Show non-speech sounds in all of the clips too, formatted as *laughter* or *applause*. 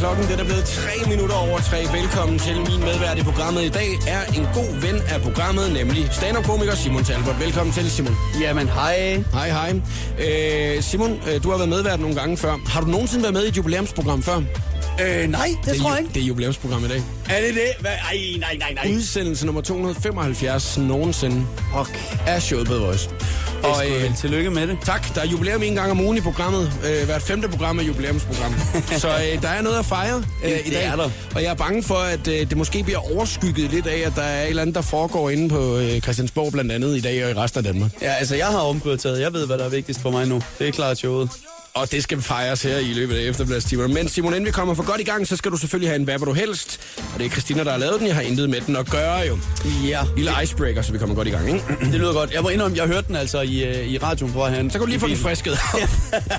Klokken den er blevet 3 minutter over 3. Velkommen til min medvært i programmet i dag er en god ven af programmet, nemlig stand-up-komiker Simon Talbot. Velkommen til, Simon. Jamen, hej. Hej, hej. Øh, Simon, øh, du har været medvært nogle gange før. Har du nogensinde været med i et jubilæumsprogram før? Øh, nej, det, det tror jeg ikke. Det er jubilæumsprogram i dag. Er det det? Hvad? Ej, nej, nej, nej. Udsendelse nummer 275 nogensinde Okay. af showet på Voice. Og øh, tillykke med det. Tak. Der er jubilæum en gang om ugen i programmet. Øh, hvert femte program er jubilæumsprogram. *laughs* Så øh, der er noget at fejre øh, i Det dag. er der. Og jeg er bange for, at øh, det måske bliver overskygget lidt af, at der er et eller andet, der foregår inde på øh, Christiansborg blandt andet i dag og i resten af Danmark. Ja, altså, jeg har omprioriteret. Jeg ved, hvad der er vigtigst for mig nu. Det er klart showet. Og det skal fejres her i løbet af efterbladstimerne. Men Simon, inden vi kommer for godt i gang, så skal du selvfølgelig have en Hvad vil du helst? Og det er Christina, der har lavet den. Jeg har intet med den at gøre jo. Ja. Lille icebreaker, så vi kommer godt i gang, ikke? Det lyder godt. Jeg må indrømme, jeg hørte den altså i, øh, i radioen på herhen. Så kan du lige få den frisket.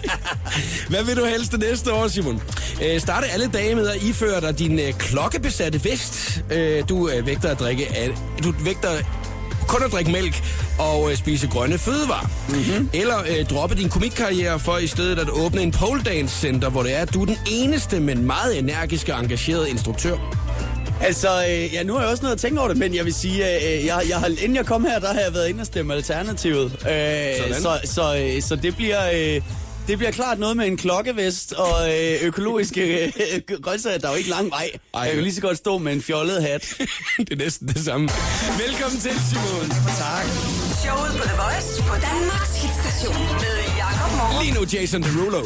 *laughs* Hvad vil du helst det næste år, Simon? Øh, starte alle dage med at iføre dig din øh, klokkebesatte vest. Øh, du øh, vægter at drikke al- du vægter kun at drikke mælk og øh, spise grønne fødevarer. Mm-hmm. Eller øh, droppe din komikkarriere for i stedet at åbne en pole dance center, hvor det er, at du er den eneste, men meget energiske og engagerede instruktør. Altså, øh, ja, nu har jeg også noget at tænke over det, men jeg vil sige, øh, jeg, jeg har, inden jeg kom her, der har jeg været inde og stemme Alternativet. Øh, Sådan. så, så, øh, så det bliver... Øh, det bliver klart noget med en klokkevest og øh, økologiske øh, grøntsager. Der er jo ikke lang vej. Ej. Jeg kan lige så godt stå med en fjollet hat. *laughs* det er næsten det samme. Velkommen til, Simon. Tak. Showet på The Voice på Danmarks hitstation med Jakob Morup. Lige nu Jason Derulo.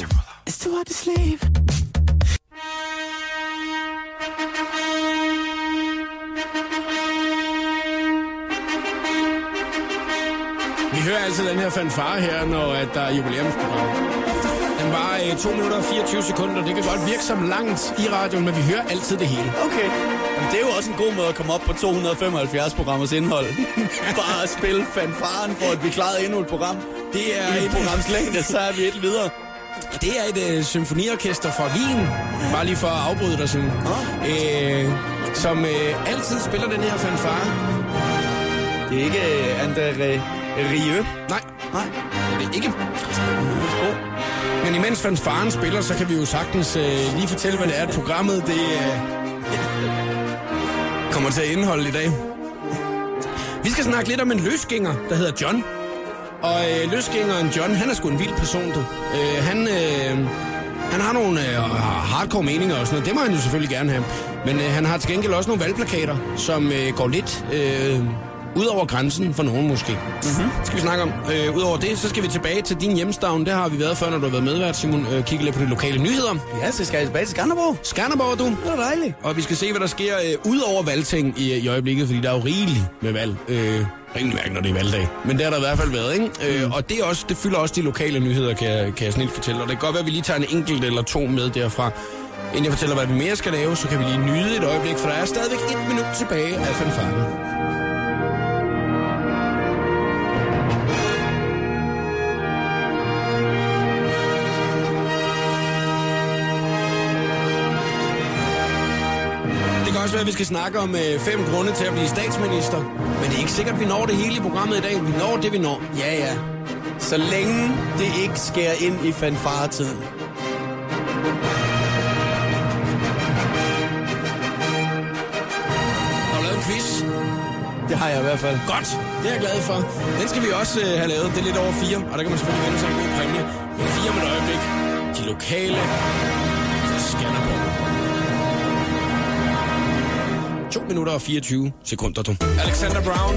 It's too hard to sleep. Vi hører altid den her fanfare her, når at der er jubilæumsprogram. Den var øh, 2 minutter og 24 sekunder. Det kan godt virke som langt i radioen, men vi hører altid det hele. Okay. Jamen, det er jo også en god måde at komme op på 275 programmers indhold. *laughs* Bare at spille fanfaren for, at vi klarede endnu et program. Det er I et programs længde, så er vi et videre. det er et uh, symfoniorkester fra Wien. Bare lige for at afbryde dig sådan. Øh, som uh, altid spiller den her fanfare. Det er ikke uh, André Rieu. Nej, Nej. det er ikke. God. Men imens fanfaren spiller, så kan vi jo sagtens uh, lige fortælle, hvad det er, at programmet det uh, kommer til at indeholde i dag. Vi skal snakke lidt om en løsgænger, der hedder John. Og øh, løsgængeren John, han er sgu en vild person, du. Øh, han, øh, han har nogle øh, hardcore meninger og sådan noget. Det må han jo selvfølgelig gerne have. Men øh, han har til gengæld også nogle valgplakater, som øh, går lidt øh, ud over grænsen for nogen måske. Mm-hmm. skal vi snakke om. Øh, Udover det, så skal vi tilbage til din hjemstavn. Der har vi været før, når du har været medvært, Simon. Øh, kigge lidt på de lokale nyheder. Ja, så skal jeg tilbage til Skanderborg. Skanderborg, du. Det var dejligt. Og vi skal se, hvad der sker øh, ud over valgting i, i øjeblikket, fordi der er jo rigeligt med valg. Øh, rimelig mærke, når det er valgdag. Men det har der i hvert fald været, ikke? Mm. Øh, og det, er også, det fylder også de lokale nyheder, kan, jeg- kan jeg snilt fortælle. Og det kan godt være, at vi lige tager en enkelt eller to med derfra. Inden jeg fortæller, hvad vi mere skal lave, så kan vi lige nyde et øjeblik, for der er stadigvæk et minut tilbage af fanfaren. Også være, at vi skal snakke om øh, fem grunde til at blive statsminister. Men det er ikke sikkert, at vi når det hele i programmet i dag. Vi når det, vi når. Ja, ja. Så længe det ikke skærer ind i fanfaretiden. Har du lavet en quiz? Det har jeg i hvert fald. Godt, det er jeg glad for. Den skal vi også øh, have lavet. Det er lidt over fire, og der kan man selvfølgelig vinde sig en god præmie. Men fire om et øjeblik. De lokale fra Skanderborg. 2 minutter og 24 sekunder, du. Alexander Brown.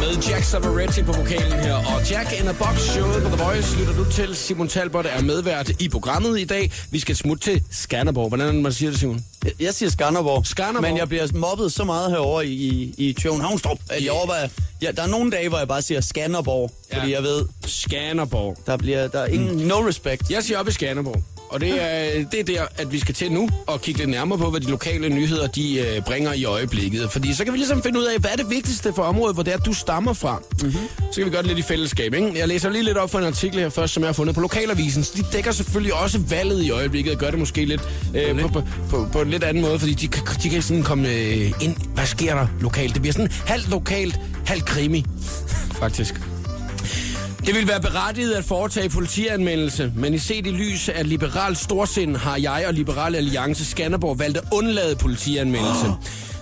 Med Jack Savaretti på vokalen her. Og Jack in a Box showet på The Voice lytter du til. Simon Talbot er medvært i programmet i dag. Vi skal smutte til Skanderborg. Hvordan er det, man siger det, Simon? Jeg- siger Skanderborg. Skanderborg. Men jeg bliver mobbet så meget herovre i, i, i Københavnstrup, at jeg overvejer... Ja, der er nogle dage, hvor jeg bare siger Skanderborg, Ja. fordi jeg ved, Skanderborg. der bliver der er ingen no respect. Jeg siger op i Skanderborg. Og det er, det er der, at vi skal til nu og kigge lidt nærmere på, hvad de lokale nyheder de øh, bringer i øjeblikket. Fordi så kan vi ligesom finde ud af, hvad er det vigtigste for området, hvor det er, du stammer fra. Mm-hmm. Så kan vi gøre det lidt i fællesskab. Ikke? Jeg læser lige lidt op for en artikel her først, som jeg har fundet på Lokalavisen. Så de dækker selvfølgelig også valget i øjeblikket og gør det måske lidt øh, på, på, på, på en lidt anden måde, fordi de, de kan sådan komme øh, ind. Hvad sker der lokalt? Det bliver sådan halvt lokalt, halvt krimi, faktisk. Det vil være berettiget at foretage politianmeldelse, men i set i lys af liberal storsind har jeg og Liberal Alliance Skanderborg valgt at undlade politianmeldelse. Oh.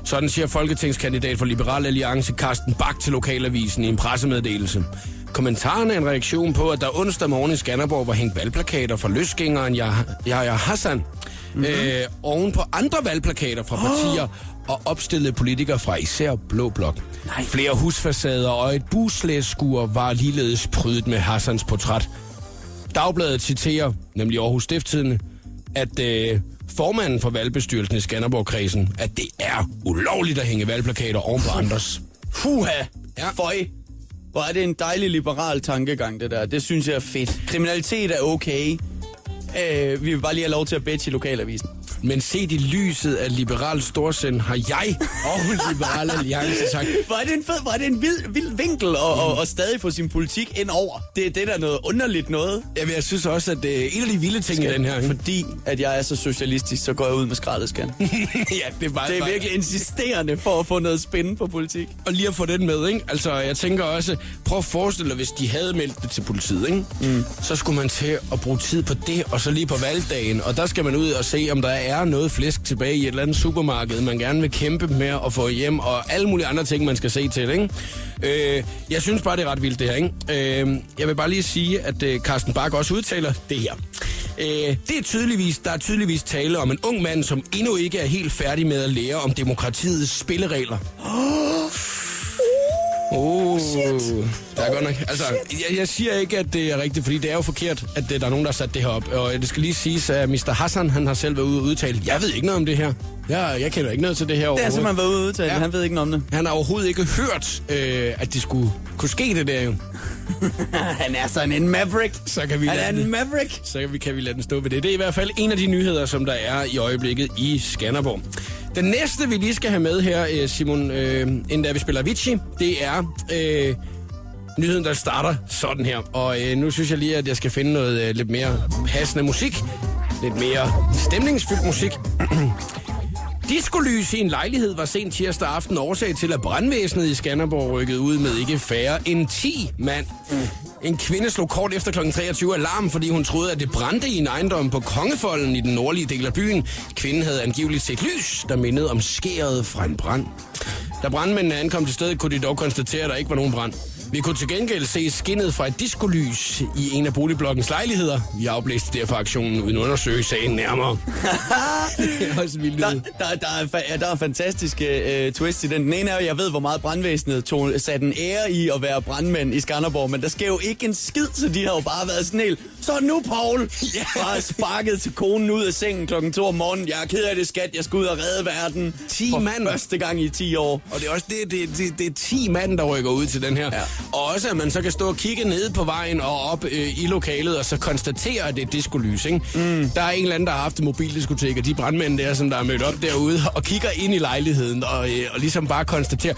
Sådan siger folketingskandidat for Liberal Alliance Carsten Bak til Lokalavisen i en pressemeddelelse. Kommentaren er en reaktion på, at der onsdag morgen i Skanderborg var hængt valgplakater fra løsgængeren Yahya Hassan. Mm-hmm. Øh, oven på andre valgplakater fra partier oh. Og opstillede politikere fra især Blå Blok. Nej. Flere husfacader og et buslæskur var ligeledes prydet med Hassans portræt. Dagbladet citerer, nemlig Aarhus Stifttidende, at øh, formanden for valgbestyrelsen i Skanderborg-kredsen, at det er ulovligt at hænge valgplakater oven på andres. Fuha! Ja. Føj! Hvor er det en dejlig liberal tankegang, det der. Det synes jeg er fedt. Kriminalitet er okay. Øh, vi vil bare lige have lov til at bede i lokalavisen. Men set i lyset af liberal storsind har jeg og Liberal Alliance sagt... *laughs* Var det en, fed, var det en vild, vild vinkel at, mm. og, og stadig få sin politik ind over? Det, det er da noget underligt noget. Jamen, jeg synes også, at det er en af de vilde ting i den her. Fordi at jeg er så socialistisk, så går jeg ud med skraldeskan. *laughs* ja, det er, bare, det er virkelig insisterende for at få noget spændende på politik. Og lige at få den med, ikke? Altså, jeg tænker også, prøv at forestille dig, hvis de havde meldt det til politiet, ikke? Mm. Så skulle man til at bruge tid på det, og så lige på valgdagen. Og der skal man ud og se, om der er er noget flæsk tilbage i et eller andet supermarked, man gerne vil kæmpe med at få hjem, og alle mulige andre ting, man skal se til, ikke? Øh, jeg synes bare, det er ret vildt, det her, ikke? Øh, jeg vil bare lige sige, at øh, Carsten Bak også udtaler det her. Øh, det er tydeligvis, der er tydeligvis tale om en ung mand, som endnu ikke er helt færdig med at lære om demokratiets spilleregler. Oh, shit. Der er godt nok. Altså, jeg, jeg siger ikke, at det er rigtigt, fordi det er jo forkert, at det, der er nogen, der har sat det her op. Og det skal lige siges, at Mr. Hassan, han har selv været ude og udtale, jeg ved ikke noget om det her. Jeg, jeg kender ikke noget til det her Det er simpelthen været ude og udtale, ja. han ved ikke noget om det. Han har overhovedet ikke hørt, øh, at det skulle kunne ske det der jo. *laughs* han er sådan en maverick. Så kan vi han er en maverick. Så kan vi, kan vi lade den stå ved det. Det er i hvert fald en af de nyheder, som der er i øjeblikket i Skanderborg. Den næste, vi lige skal have med her, øh, Simon, øh, inden da vi spiller Avicii, det er øh, nyheden, der starter sådan her. Og øh, nu synes jeg lige, at jeg skal finde noget øh, lidt mere passende musik. Lidt mere stemningsfyldt musik. *clears throat* Diskolys i en lejlighed var sent tirsdag aften årsag til, at brandvæsenet i Skanderborg rykkede ud med ikke færre end 10 mand. En kvinde slog kort efter kl. 23 alarm, fordi hun troede, at det brændte i en ejendom på Kongefolden i den nordlige del af byen. Kvinden havde angiveligt set lys, der mindede om skæret fra en brand. Da brandmændene ankom til stedet, kunne de dog konstatere, at der ikke var nogen brand. Vi kunne til gengæld se skinnet fra et diskolys i en af boligblokkens lejligheder. Vi afblæste derfor aktionen uden at undersøge sagen nærmere. *laughs* det er også vildt. Der, der, der, er, ja, der er fantastiske uh, twist i den. Den ene er, jeg ved, hvor meget brandvæsenet tog, satte en ære i at være brandmænd i Skanderborg, men der sker jo ikke en skid, så de har jo bare været sådan helt, så nu, Paul, yeah. bare sparket til konen ud af sengen klokken 2 om morgenen. Jeg er ked af det, skat. Jeg skal ud og redde verden. 10 mand. første gang i 10 år. Og det er også det, det, det, det er 10 mand, der rykker ud til den her. Ja. Og også, at man så kan stå og kigge ned på vejen og op øh, i lokalet, og så konstatere, at det er diskolys, ikke? Mm. Der er en eller anden, der har haft mobildiskotek, og de brandmænd der, som der er mødt op derude, og kigger ind i lejligheden, og, øh, og ligesom bare konstaterer,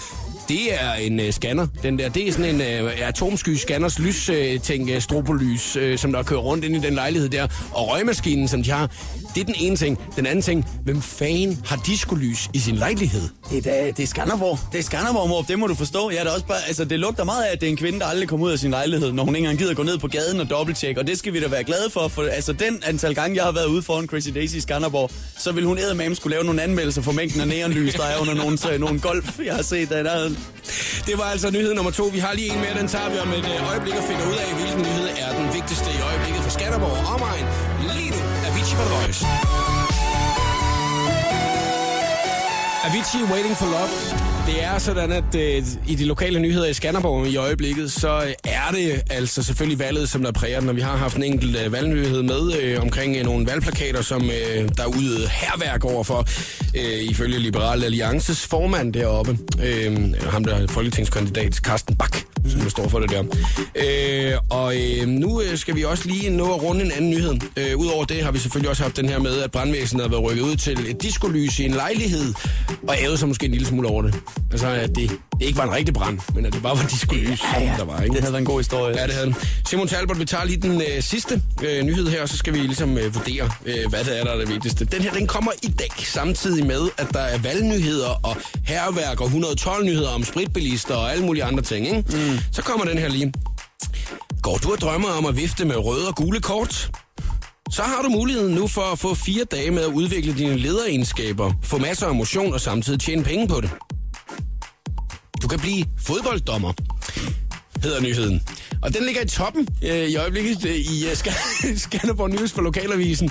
det er en uh, scanner. Den der, det er sådan en uh, atomsky scanners lys uh, ting, uh, strobolys, uh, som der kører rundt ind i den lejlighed der. Og røgmaskinen, som de har, det er den ene ting. Den anden ting, hvem fanden har diskolys i sin lejlighed? Det er, det er Skanderborg. Det er Skanderborg, mor. Det må du forstå. Det, er også bare, altså, det lugter meget af, at det er en kvinde, der aldrig kommer ud af sin lejlighed, når hun ikke engang gider gå ned på gaden og dobbelttjekke. Og det skal vi da være glade for. For altså, den antal gange, jeg har været ude foran Crazy Daisy i Skanderborg, så vil hun eddermame skulle lave nogle anmeldelser for mængden af neonlys, der er under nogle, nogle golf, jeg har set der. Det var altså nyhed nummer to. Vi har lige en mere, den tager vi om et øh, øjeblik og finder ud af, hvilken nyhed vigtigste i øjeblikket for Skanderborg og omegn. Lige nu, Avicii for The Avicii Waiting for Love. Det er sådan, at øh, i de lokale nyheder i Skanderborg i øjeblikket, så øh, er det altså selvfølgelig valget, som der præger den. Og vi har haft en enkelt øh, valgnyhed med øh, omkring øh, nogle valgplakater, som øh, der er ude herværk overfor, øh, ifølge Liberal Alliances formand deroppe. Øh, ham der er folketingskandidat, Carsten Bak, som der står for det der. Øh, og øh, nu øh, skal vi også lige nå at runde en anden nyhed. Øh, Udover det har vi selvfølgelig også haft den her med, at brandvæsenet har været rykket ud til et diskolys i en lejlighed, og ævet sig måske en lille smule over det. Altså, at det, det ikke var en rigtig brand, men at det bare var diskolys, ja, ja. der var. Ikke? Det havde været en god historie. Ja, det havde Simon Talbot, vi tager lige den øh, sidste øh, nyhed her, og så skal vi ligesom øh, vurdere, øh, hvad det er, der er det vigtigste. Den her, den kommer i dag, samtidig med, at der er valgnyheder og herværk og 112 nyheder om spritbilister og alle mulige andre ting. Ikke? Mm. Mm. Så kommer den her lige. Går du og drømmer om at vifte med røde og gule kort? Så har du muligheden nu for at få fire dage med at udvikle dine lederegenskaber, få masser af motion og samtidig tjene penge på det. Du kan blive fodbolddommer, hedder nyheden. Og den ligger i toppen øh, i øjeblikket øh, i øh, Sk- *laughs* Skanderborg News for Lokalavisen.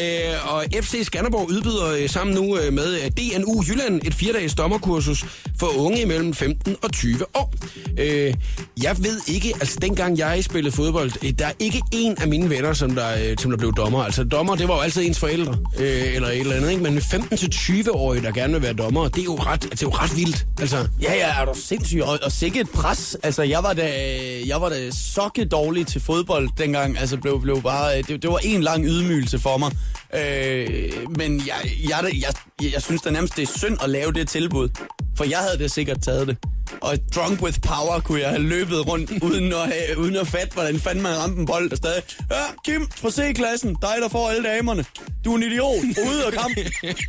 Øh, og FC Skanderborg udbyder øh, sammen nu øh, med øh, DNU Jylland et fire-dages dommerkursus for unge imellem 15 og 20 år. Øh, jeg ved ikke, altså dengang jeg spillede fodbold, øh, der er ikke en af mine venner, som der, øh, som der blev dommer. Altså dommer, det var jo altid ens forældre, øh, eller et eller andet, ikke? Men 15-20-årige, der gerne vil være dommer, det er jo ret, altså, det er jo ret vildt. Altså, Ja, ja, er du sindssyg. Og, og sikkert et pres. Altså, jeg var da, Øh, jeg var da sokke dårlig til fodbold dengang. Altså, blev, blev bare, øh, det, det var en lang ydmygelse for mig. Øh, men jeg, jeg, jeg, jeg, jeg synes da nærmest, det er synd at lave det tilbud. For jeg havde da sikkert taget det. Og drunk with power kunne jeg have løbet rundt, *laughs* uden at, have, uden at fatte, hvordan fanden man ramte en bold og stadig. Ja, Kim fra C-klassen, dig der får alle damerne. Du er en idiot. Ude af kampen.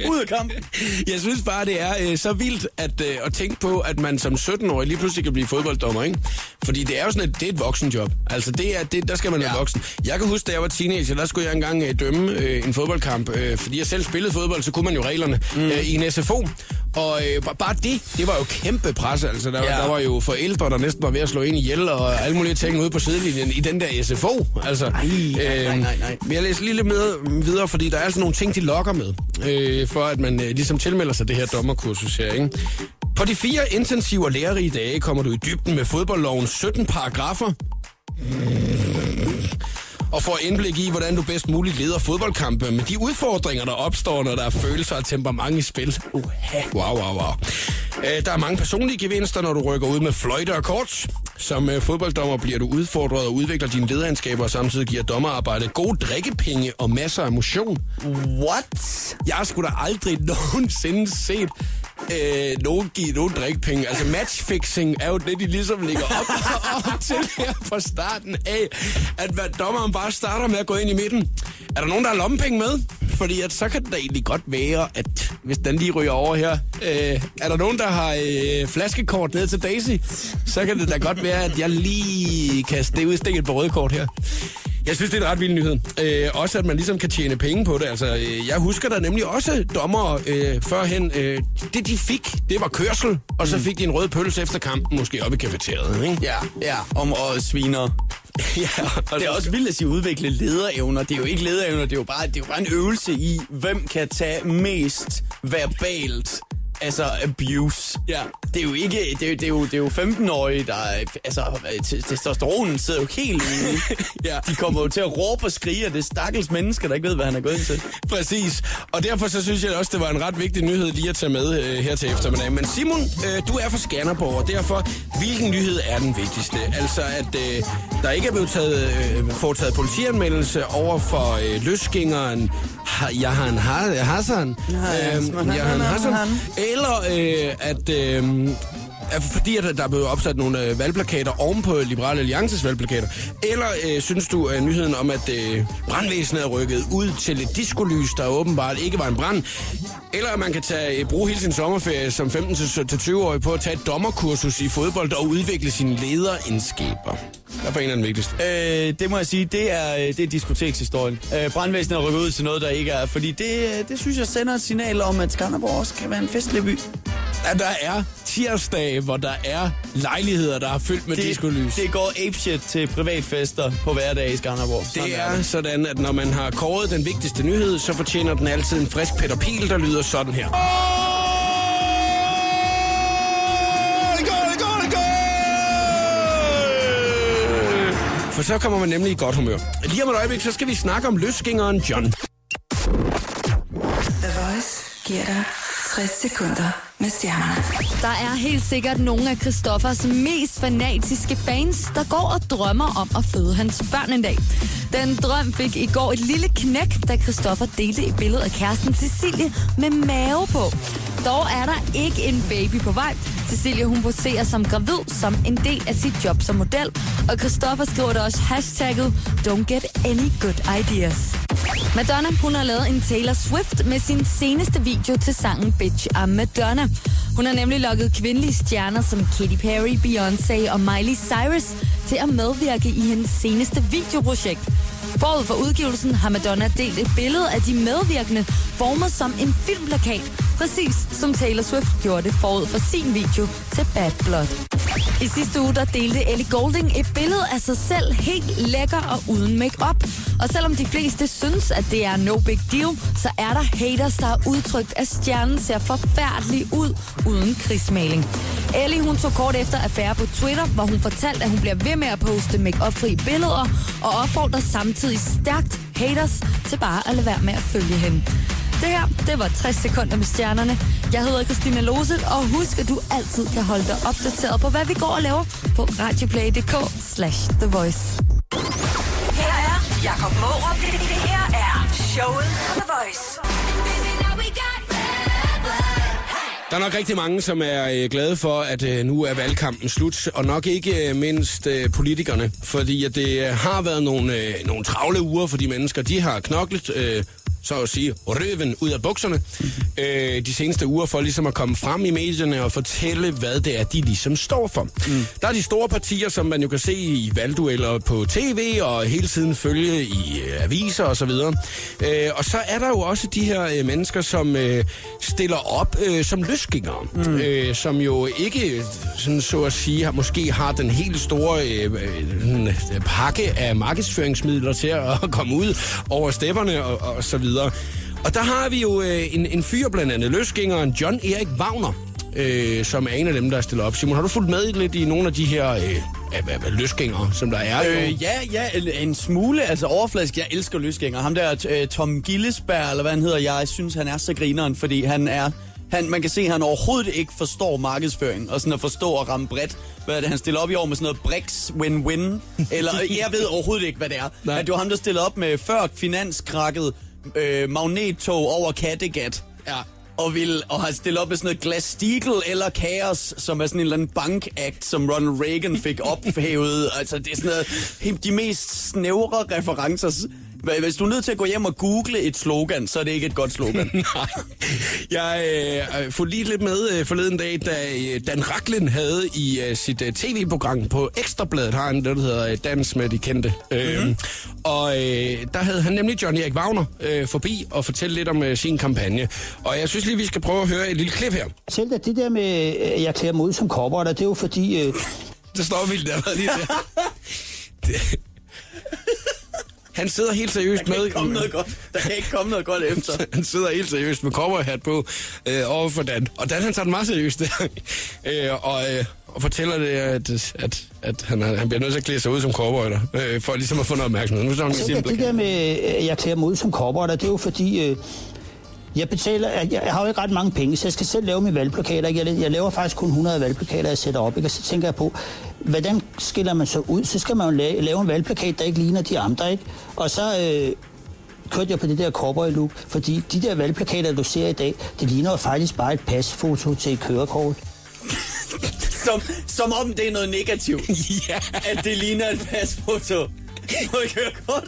Ude af kampen. *laughs* Jeg synes bare, det er øh, så vildt at, øh, at tænke på, at man som 17-årig lige pludselig kan blive fodbolddommer, ikke? Fordi det er jo sådan et, det er et voksenjob. Altså, det er, det, der skal man være Ja. voksen. Jeg kan huske, da jeg var teenager, der skulle jeg engang øh, dømme øh, en fodboldkamp. Øh, fordi jeg selv spillede fodbold, så kunne man jo reglerne mm. øh, i en SFO. Og øh, ba- bare det, det var jo kæmpe pres. Altså, der, ja. Der var jo forældre, der næsten var ved at slå ind ihjel, og alle mulige ting ude på sidelinjen i den der SFO. Altså, nej, nej, nej, nej. men jeg læser lige lidt med videre, fordi der er sådan nogle ting, de lokker med, øh, for at man øh, ligesom tilmelder sig det her dommerkursus her. Ikke? På de fire intensive og lærerige dage kommer du i dybden med fodboldlovens 17 paragrafer og får indblik i, hvordan du bedst muligt leder fodboldkampe med de udfordringer, der opstår, når der er følelser og temperament i spil. Uha. Wow, wow, wow. Øh, der er mange personlige gevinster, når du rykker ud med fløjte og kort. Som øh, fodbolddommer bliver du udfordret og udvikler dine lederegenskaber, og samtidig giver dommerarbejdet gode drikkepenge og masser af motion. What? Jeg sgu da aldrig *laughs* nogensinde set øh, nogen give nogen drikpenge. Altså matchfixing er jo det, de ligesom ligger op, *laughs* op til her fra starten af. At hvad, dommeren bare starter med at gå ind i midten. Er der nogen, der har lommepenge med? Fordi at, så kan det da egentlig godt være, at hvis den lige ryger over her, øh, er der nogen, der har øh, flaskekort ned til Daisy, så kan det da godt være, at jeg lige kan udstikke et på røde kort her. Jeg synes, det er en ret vild nyhed. Øh, også at man ligesom kan tjene penge på det. Altså, øh, jeg husker der nemlig også dommer øh, førhen. Øh, det, de fik, det var kørsel, og så fik de en rød pølse efter kampen, måske op i kafeteriet, ikke? Ja, ja, om og sviner. *laughs* ja, og Det er også vildt at sige udvikle lederevner. Det er jo ikke lederevner, det er jo bare, det er jo bare en øvelse i, hvem kan tage mest verbalt altså abuse. Ja. Det er jo ikke, det er, jo- det er jo, det er jo 15-årige, der, er- altså, te- testosteronen sidder jo helt ude. *laughs* Ja. De kommer jo til at råbe og skrige, og det er stakkels mennesker, der ikke ved, hvad han er gået ind til. Præcis. Og derfor så synes jeg også, det var en ret vigtig nyhed lige at tage med øh, her til eftermiddag. Men Simon, øh, du er fra Skanderborg, og derfor, hvilken nyhed er den vigtigste? Altså, at øh, der ikke er blevet taget, øh, foretaget politianmeldelse over for øh, løsgængeren ha- Jahan ha- Hassan. Ja, Øhm, han- Jahan han- Hassan. han. Eller øh, at... Øh, fordi at der er blevet opsat nogle øh, valgplakater oven på Liberale Alliances valgplakater? Eller øh, synes du, at nyheden om, at øh, brandvæsenet er rykket ud til et diskolys, der åbenbart ikke var en brand? Eller at man kan tage, øh, bruge hele sin sommerferie som 15-20-årig på at tage et dommerkursus i fodbold og udvikle sine lederindskaber? Hvad for en af den vigtigste? Øh, det må jeg sige, det er, øh, det er diskotekshistorien. Øh, brandvæsenet er rykket ud til noget, der ikke er, fordi det, øh, det synes jeg sender et signal om, at Skanderborg også kan være en festlig by. At der er tirsdage, hvor der er lejligheder, der er fyldt med Det, diskolys. det går apeshit til privatfester på hverdag i Skanderborg. Sådan Det er sådan, at når man har kåret den vigtigste nyhed, så fortjener den altid en frisk Peter Pil, der lyder sådan her. For så kommer man nemlig i godt humør. Lige om et øjeblik, så skal vi snakke om løsgængeren John. The Voice giver dig 60 sekunder med stjernerne. Der er helt sikkert nogle af Christoffers mest fanatiske fans, der går og drømmer om at føde hans børn en dag. Den drøm fik i går et lille knæk, da Christoffer delte et billede af kæresten Cecilie med mave på. Dog er der ikke en baby på vej. Cecilie hun poserer som gravid som en del af sit job som model. Og Christoffer skriver der også hashtagget Don't get any good ideas. Madonna, hun har lavet en Taylor Swift med sin seneste video til sangen Bitch I'm Madonna. Hun har nemlig lukket kvindelige stjerner som Katy Perry, Beyoncé og Miley Cyrus til at medvirke i hendes seneste videoprojekt. Forud for udgivelsen har Madonna delt et billede af de medvirkende formet som en filmplakat, præcis som Taylor Swift gjorde det forud for sin video til Bad Blood. I sidste uge der delte Ellie Golding et billede af sig selv helt lækker og uden makeup. Og selvom de fleste synes, at det er no big deal, så er der haters, der har udtrykt, at stjernen ser forfærdelig ud uden krigsmaling. Ellie hun tog kort efter affære på Twitter, hvor hun fortalte, at hun bliver ved med at poste make-up-fri billeder, og opfordrer samtidig stærkt haters til bare at lade være med at følge hende. Det her, det var 60 sekunder med stjernerne. Jeg hedder Christina Lose, og husk, at du altid kan holde dig opdateret på, hvad vi går og laver på radioplay.dk slash The Voice. Her er Jakob Mårup. Det, det her er showet The Voice. Der er nok rigtig mange, som er øh, glade for, at øh, nu er valgkampen slut, og nok ikke øh, mindst politikerne, fordi at det har været nogle, nogle travle uger for de mennesker. De har knoklet, øh, så at sige, røven ud af bukserne øh, de seneste uger for ligesom at komme frem i medierne og fortælle, hvad det er, de ligesom står for. Mm. Der er de store partier, som man jo kan se i valgdueller på tv og hele tiden følge i øh, aviser osv. Og, øh, og så er der jo også de her øh, mennesker, som øh, stiller op øh, som løsgængere, mm. øh, som jo ikke, sådan så at sige, har, måske har den helt store øh, øh, pakke af markedsføringsmidler til at komme ud over stepperne og, og så videre. Og der har vi jo øh, en, en fyr, blandt andet løsgængeren John Erik Wagner, øh, som er en af dem, der er stillet op. Simon, har du fulgt med lidt i nogle af de her øh, løsgængere, som der er? Øh, ja, ja, en, en smule. Altså overfladisk, jeg elsker løsgængere. Ham der, øh, Tom Gillesberg, eller hvad han hedder, jeg synes, han er så grineren, fordi han er... Han, man kan se, at han overhovedet ikke forstår markedsføring, og sådan at forstå og ramme bredt. Hvad er det, han stiller op i år med sådan noget Brix win-win? *laughs* Eller jeg ved overhovedet ikke, hvad det er. Nej. At det var ham, der stillede op med før finanskrakket øh, magnettog over Kattegat. Ja. Og, vil, og har stillet op med sådan noget Glass-Steagall eller Chaos, som er sådan en eller anden bankakt, som Ronald Reagan fik *laughs* ophævet. altså, det er sådan noget, de mest snævre referencer. Hvis du er nødt til at gå hjem og google et slogan, så er det ikke et godt slogan. *laughs* Nej. Jeg øh, fulgte lige lidt med øh, forleden dag, da øh, Dan Raklin havde i øh, sit øh, tv-program på Ekstrabladet, har han det, der hedder øh, Dans med de kendte. Mm-hmm. Øh, og øh, der havde han nemlig Johnny Erik Wagner øh, forbi og fortælle lidt om øh, sin kampagne. Og jeg synes lige, vi skal prøve at høre et lille klip her. Selv det der med, at jeg klæder mig ud som cowboy, det er jo fordi, øh, *laughs* Det står vildt der lige der. Det- *laughs* Han sidder helt seriøst Der kan med... ikke komme noget godt. Der kan ikke komme noget godt *laughs* efter. han sidder helt seriøst med cowboyhat på øh, over for Dan. Og Dan han tager den meget seriøst der. *laughs* øh, og, øh, og fortæller det, at, at, at han, han bliver nødt til at klæde sig ud som cowboy der, øh, for ligesom at få noget opmærksomhed. Nu han da det der med, at jeg klæder mig ud som cowboy, det er jo fordi, øh, jeg betaler, jeg, jeg har jo ikke ret mange penge, så jeg skal selv lave mine valgplakater. Jeg, jeg laver faktisk kun 100 valgplakater, jeg sætter op, ikke? og så tænker jeg på, hvordan skiller man så ud? Så skal man jo lave, lave en valgplakat, der ikke ligner de andre, ikke? Og så øh, kørte jeg på det der cowboy look, fordi de der valgplakater, du ser i dag, det ligner jo faktisk bare et pasfoto til et kørekort. *laughs* Som, som om det er noget negativt. *laughs* Ja. At det ligner et pasfoto. på et kørekort.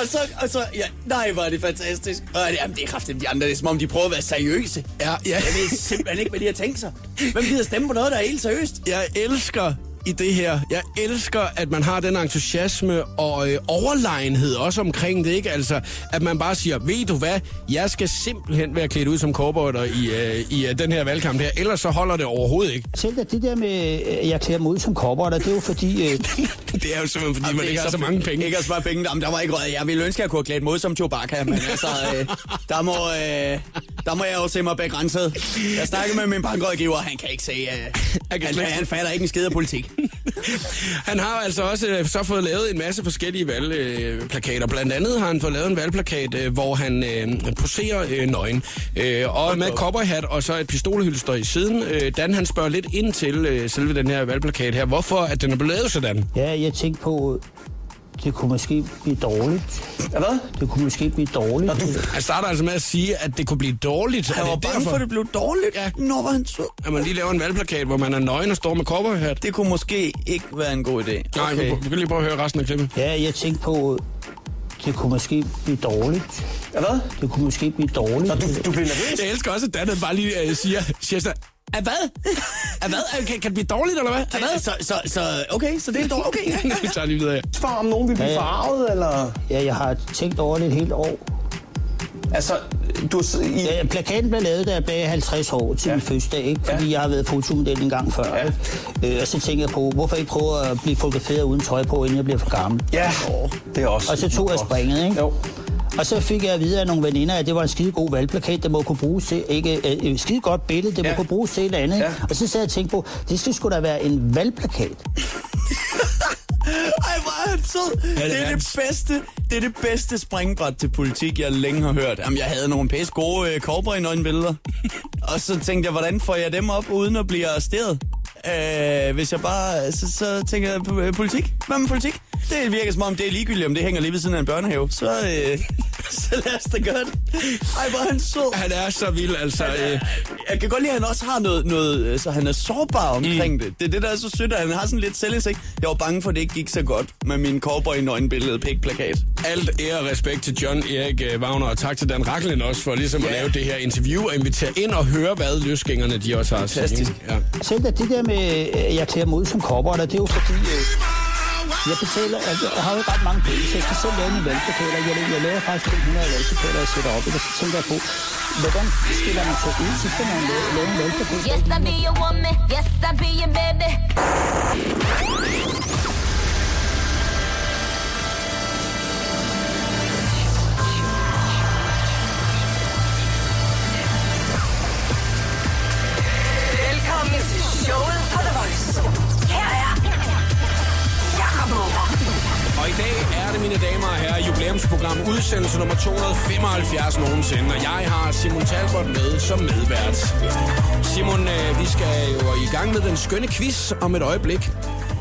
Og så, og så, ja, nej, er det fantastisk. Og det, jamen, det er kraftigt de andre. Det er som om, de prøver at være seriøse. Ja, ja. Jeg ved simpelthen ikke, hvad de har tænkt sig. Hvem gider stemme på noget, der er helt seriøst? Jeg elsker i det her. Jeg elsker, at man har den entusiasme og øh, overlegenhed også omkring det, ikke? Altså, at man bare siger, ved du hvad, jeg skal simpelthen være klædt ud som cowboyter i, øh, i øh, den her valgkamp her, ellers så holder det overhovedet ikke. Selv det der med, at jeg klæder mig ud som cowboy, det er jo fordi, øh, *laughs* det er jo simpelthen, fordi Jamen, man ikke har så mange penge. Ikke har så mange penge. Jamen, der var ikke råd. Jeg ville ønske, at jeg kunne have klædt mod som Chewbacca, men altså, øh, der, må, øh, der må jeg jo se mig begrænset. Jeg snakkede med min bankrådgiver, han kan ikke se, øh, Han han fatter ikke en skid af politik. *laughs* Han har altså også øh, så fået lavet en masse forskellige valgplakater. Blandt andet har han fået lavet en valgplakat, øh, hvor han øh, poserer øh, nøgen. Øh, og med cowboyhat og så et pistolhylster i siden. Øh, Dan han spørger lidt ind til øh, selve den her valgplakat her. Hvorfor at den er blevet lavet sådan? ja, jeg tænkte på, det kunne måske blive dårligt. Hvad? Det kunne måske blive dårligt. Han starter altså med at sige, at det kunne blive dårligt. Han Er var det bange derfor, for, at det blev dårligt. Ja. Nå, var han sød. at man lige laver en valgplakat, hvor man er nøgen og står med cowboyhat? Det kunne måske ikke være en god idé. Nej, vi, vi kan lige prøve at høre resten af klippet. Ja, jeg tænkte på, Det kunne måske blive dårligt. Ja, hvad? Det kunne måske blive dårligt. Nå, du, du bliver nervøs? Jeg elsker også, at Danne bare lige øh, siger, siger sådan, at hvad? At hvad? Kan, kan det blive dårligt, eller hvad? At hvad? Så, så, så, okay, så det er dårligt. Okay, *laughs* ja. Vi tager lige videre. For om nogen vil blive Ja, ja. farvet, eller... Ja, jeg har tænkt over det et helt år. Altså, du i... Ja, plakaten blev lavet, da jeg blev 50 år til Ja. min fødselsdag, ikke? fordi Ja. jeg har været fotomodel en gang før. Ja. Ja. Øh, og så tænker jeg på, hvorfor ikke prøve at blive fotograferet uden tøj på, inden jeg bliver for gammel. Ja, det er også... Og så tog jeg springet, ikke? Jo. Og så fik jeg at vide af nogle veninder, at det var en skide god valgplakat, der må kunne bruges til, ikke, øh, et skide godt billede, det må Ja. kunne bruges til et eller andet. Ja. Og så sad jeg og tænkte på, det skal sgu da være en valgplakat. *laughs* Ej, hvor er han sød. det Det er det bedste, det er det bedste springbræt til politik, jeg længe har hørt. Jamen, jeg havde nogle pæs gode øh, cowboy billeder. *laughs* Og så tænkte jeg, hvordan får jeg dem op, uden at blive arresteret? Øh, hvis jeg bare... Så, så tænker jeg øh, politik. Hvad med politik? Det virker som om, det er ligegyldigt, om det hænger lige ved siden af en børnehave. Så, øh, *laughs* så lad os da gøre det. Ej, hvor er han sød. Han er så vild, altså. Øh, Jeg kan godt lide, at han også har noget, noget så han er sårbar omkring mm. det. Det er det, der er så sødt, at han har sådan lidt selvindsigt. Jeg var bange for, at det ikke gik så godt med min cowboy nøgenbillede pik-plakat. alt ære og respekt til John Erik øh, Wagner, og tak til Dan Raklen også for ligesom at Ja. lave det her interview og invitere ind og høre, hvad løsgængerne de også har at sige. Fantastisk. Ja. Selv det der med, at jeg klæder mig ud som cowboy, det er jo fordi, øh, jeg betaler, jeg, jeg har jo ret mange penge, så jeg skal selv lave mine valgplakater. Jeg, jeg laver faktisk 500 valgplakater, jeg sætter op, og så tænker jeg på, hvordan stiller man sig ud, så skal man lave, lave en valgplakat. Yes, I be your woman. Yes, I be your baby. Mine damer og herrer, jubilæumsprogram udsendelse nummer 275 nogensinde. Og jeg har Simon Talbot med som medvært. Simon, øh, vi skal jo i gang med den skønne quiz om et øjeblik.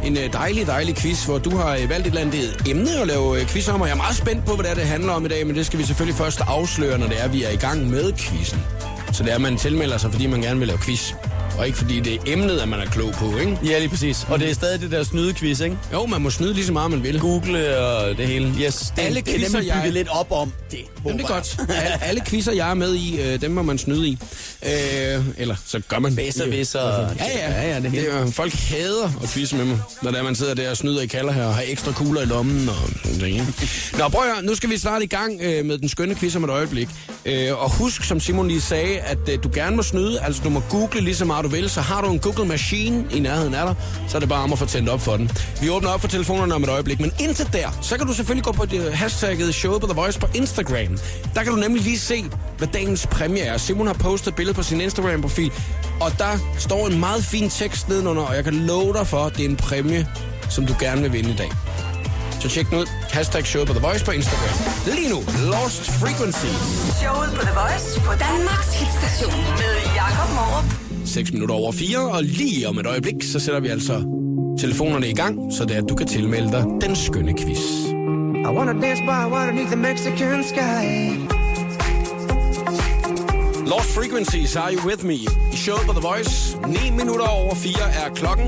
En øh, dejlig, dejlig quiz, hvor du har øh, valgt et eller andet emne at lave quiz om. Og jeg er meget spændt på, hvad det, er, det handler om i dag, men det skal vi selvfølgelig først afsløre, når det er, vi er i gang med quizzen. Så det er, at man tilmelder sig, fordi man gerne vil lave quiz. Og ikke fordi det er emnet, at man er klog på, ikke? Ja, lige præcis. Og det er stadig det der snydequiz, ikke? Jo, man må snyde lige så meget, man vil. Google og det hele. Yes, det, Alle det er quizzer, nemlig bygget jeg- lidt op om det. Jamen, det er godt. Alle, alle quizzer, jeg er med i, øh, dem må man snyde i. Øh, eller så gør man. Bedser, visser. Ja, ja. ja, ja det det hele. er, jo- folk hader at quizze med mig, når det er, man sidder der og snyder i kalder her og har ekstra kugler i lommen og ting. ikke? Nå, prøv at høre, nu skal vi starte i gang øh, med den skønne quiz om et øjeblik. Øh, og husk, som Simon lige sagde, at øh, du gerne må snyde. Altså, du må google lige så meget du vil. Så har du en Google Machine i nærheden af dig, så er det bare om at få tændt op for den. Vi åbner op for telefonerne om et øjeblik, men indtil der, så kan du selvfølgelig gå på det øh, hashtagget showet på The Voice på Instagram. Der kan du nemlig lige se, hvad dagens præmie er. Simon har postet et billede på sin Instagram-profil, og der står en meget fin tekst nedenunder, og jeg kan love dig for, at det er en præmie, som du gerne vil vinde i dag. Så tjek den ud. Hashtag showet på The Voice på Instagram. Lige nu, Lost Frequency. Showet på The Voice på Danmarks hitstation med Jakob Morup. 6 minutter over 4, og lige om et øjeblik, så sætter vi altså telefonerne i gang, så det er, at du kan tilmelde dig den skønne quiz. I wanna dance by water beneath the Mexican sky. Lost Frequencies, Are You With Me? I showet på The Voice. 9 minutter over 4 er klokken.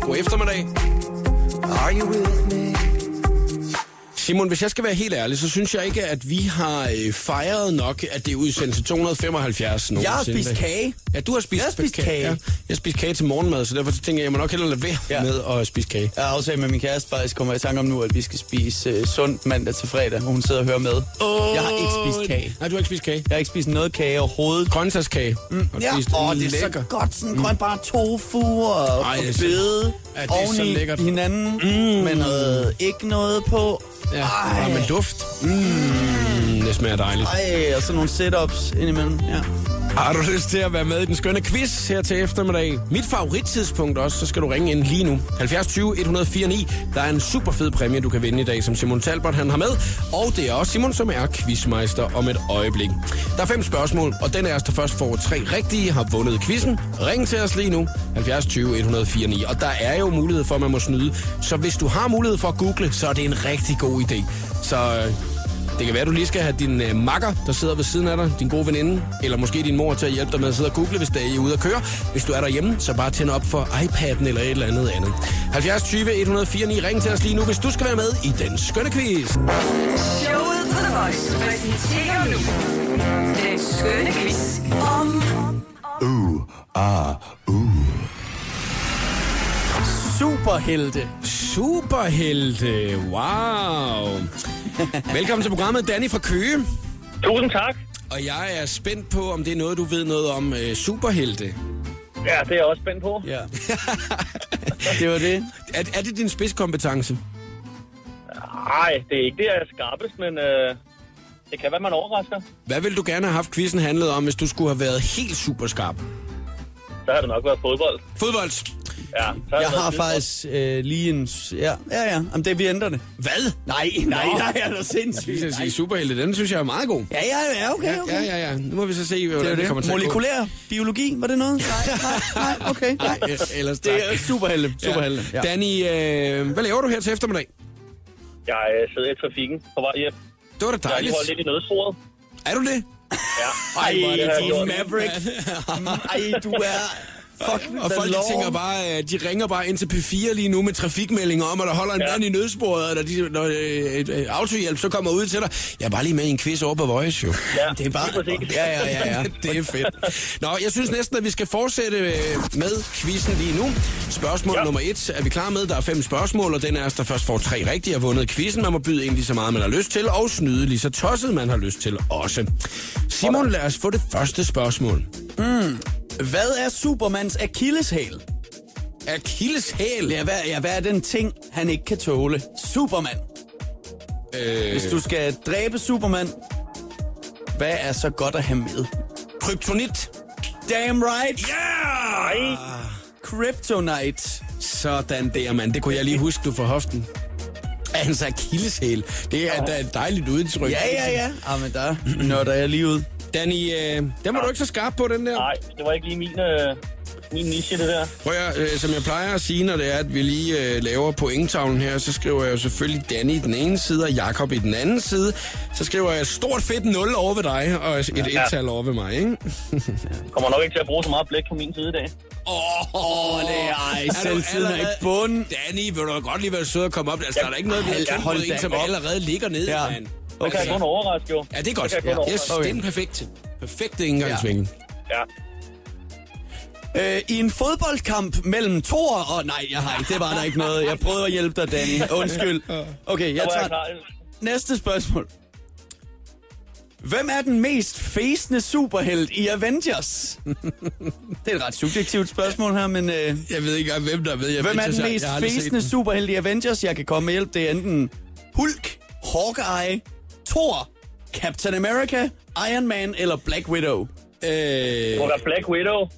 God eftermiddag. Are you with me? Simon, hvis jeg skal være helt ærlig, så synes jeg ikke, at vi har øh, fejret nok, at det er udsendelse 275 Jeg har nogensinde. spist kage. Ja, du har spist, Jeg har spist kage. Ja, jeg har spist kage til morgenmad, så derfor tænker jeg, jeg må nok hellere lade være Ja. med at spise kage. Jeg har aftalt med min kæreste faktisk, kommer jeg i tanke om nu, at vi skal spise øh, sundt mandag til fredag, hvor hun sidder og hører med. Jeg har ikke spist kage. Nej, du har ikke spist kage. Jeg har ikke spist noget kage overhovedet. Grøntsagskage. Mm, Ja, åh, det er så godt. Sådan grønt bare tofu og, Ej, og det er så- bede Ja, det er så lækkert. hinanden mm. med noget, ikke noget på. Ja, Ej. og med duft. Mm, det smager dejligt. Ej, og så nogle sit-ups indimellem. Ja. Har du lyst til at være med i den skønne quiz her til eftermiddag? Mit favorittidspunkt også, så skal du ringe ind lige nu. 70 20 104 9. Der er en super fed præmie, du kan vinde i dag, som Simon Talbot han har med. Og det er også Simon, som er quizmeister om et øjeblik. Der er fem spørgsmål, og den af os, der først får tre rigtige, har vundet quizzen. Ring til os lige nu. 70 20 104 9. Og der er jo mulighed for, at man må snyde. Så hvis du har mulighed for at google, så er det en rigtig god idé. Så øh, det kan være, at du lige skal have din øh, makker, der sidder ved siden af dig, din gode veninde, eller måske din mor til at hjælpe dig med at sidde og google, hvis det er I er ude at køre. Hvis du er derhjemme, så bare tænd op for iPad'en eller et eller andet andet. 70 20 104 9. Ring til os lige nu, hvis du skal være med i den skønne quiz. Showet på The Voice præsenterer nu den skønne quiz om Superhelte. Superhelte. Wow. *laughs* Velkommen til programmet, Danny fra Køge. Tusind tak. Og jeg er spændt på, om det er noget, du ved noget om øh, superhelte. Ja, det er jeg også spændt på. Ja. *laughs* det var det. Er, er det din spidskompetence? Nej, det er ikke det, jeg er skarpest, men øh, det kan være, man overrasker. Hvad ville du gerne have haft quizzen handlet om, hvis du skulle have været helt super skarp? Så har det nok været fodbold. Fodbold. Ja, Jeg det har faktisk øh, lige en... Ja, ja, ja. Jamen, det, vi ændrer det. Hvad? Nej, nej, Nå. nej, er du Jeg sindssygt? skal sige, superhelte, den synes jeg er meget god. Ja, ja, ja, okay, okay. Ja, ja, ja. Nu må vi så se, Det hvordan er det, jo kommer det. til at gå. Molekylær biologi, var det noget? *laughs* Nej, nej, nej, okay. Nej. *laughs* Nej, ellers tak. Det er superhelte, superhelte. Ja. Danny, øh, hvad laver du her til eftermiddag? Jeg øh, sidder i trafikken på vej hjem. Det var da Jeg dejligt. holdt lidt i nødsporet. Er du det? Ja. Ej, er det gjort. Maverick. *laughs* Ej, du er... Fuck Og folk de tænker bare, øh, de ringer bare ind til P4 lige nu med trafikmeldinger om, at der holder en Ja. mand i nødsporet, og når, de, når øh, et, øh, autohjælp så kommer ud til dig. Jeg er bare lige med i en quiz over på Voice, jo. Ja, Det er bare... præcis. Ja, ja, ja, ja. *laughs* det er fedt. Nå, jeg synes næsten, at vi skal fortsætte øh, med quizzen lige nu. Spørgsmål ja. Nummer et er vi klar med. Der er fem spørgsmål, og den er, der først får tre rigtige, har vundet quizzen. Man må byde ind lige så meget, man har lyst til, og snyde lige så tosset, man har lyst til også. Simon, lad os få det første spørgsmål. Hvad er Supermans akilleshæl? Achilles-hæl. Ja, hvad, ja, hvad er den ting, han ikke kan tåle? Superman. Øh, Hvis du skal dræbe Superman, hvad er så godt at have med? kryptonit. Damn right! Ja! Kryptonite. Sådan der, mand. Det kunne jeg lige huske, du for hoften. Hans akilleshæl. Det er da et dejligt udtryk. Ja, ja, ja. Ah, men der nørder jeg lige ud. Danny, øh, den var du ikke så skarp på, den der. Nej, det var ikke lige min, øh, min niche, det der. Prøv at, øh, som jeg plejer at sige, når det er, at vi lige øh, laver pointtavlen her, så skriver jeg jo selvfølgelig Danny i den ene side, og Jakob i den anden side. Så skriver jeg et stort fedt 0 over ved dig, og et Ja. et-tal over ved mig, ikke? *laughs* Kommer nok ikke til at bruge så meget blæk på min side i dag. Åh, Åh, det er ej, du selvtiden er i allerede- bund. Danny, vil du da godt lige være sød at komme op? Altså, der er ikke noget, vi har kendt en, som op. allerede ligger nede, Ja. mand. Det kan jeg kun overraske, jo. Ja, det er godt. Det Ja. Yes, overraske. det er en perfekt. Perfekte indgangsvinkel. Ja. Øh, I en fodboldkamp mellem Thor og... Nej, jeg har ikke. Det var der ikke noget. Jeg prøvede at hjælpe dig, Danny. Undskyld. Okay, jeg tager næste spørgsmål. Hvem er den mest fæsende superhelt i Avengers? *laughs* det er et ret subjektivt spørgsmål her, men... Øh, Jeg ved ikke engang, hvem der ved. Jeg hvem er den mest fæsende den. superhelt i Avengers? Jeg kan komme med hjælp. Det er enten Hulk, Hawkeye, Thor, Captain America, Iron Man eller Black Widow. Øh, være Black Widow.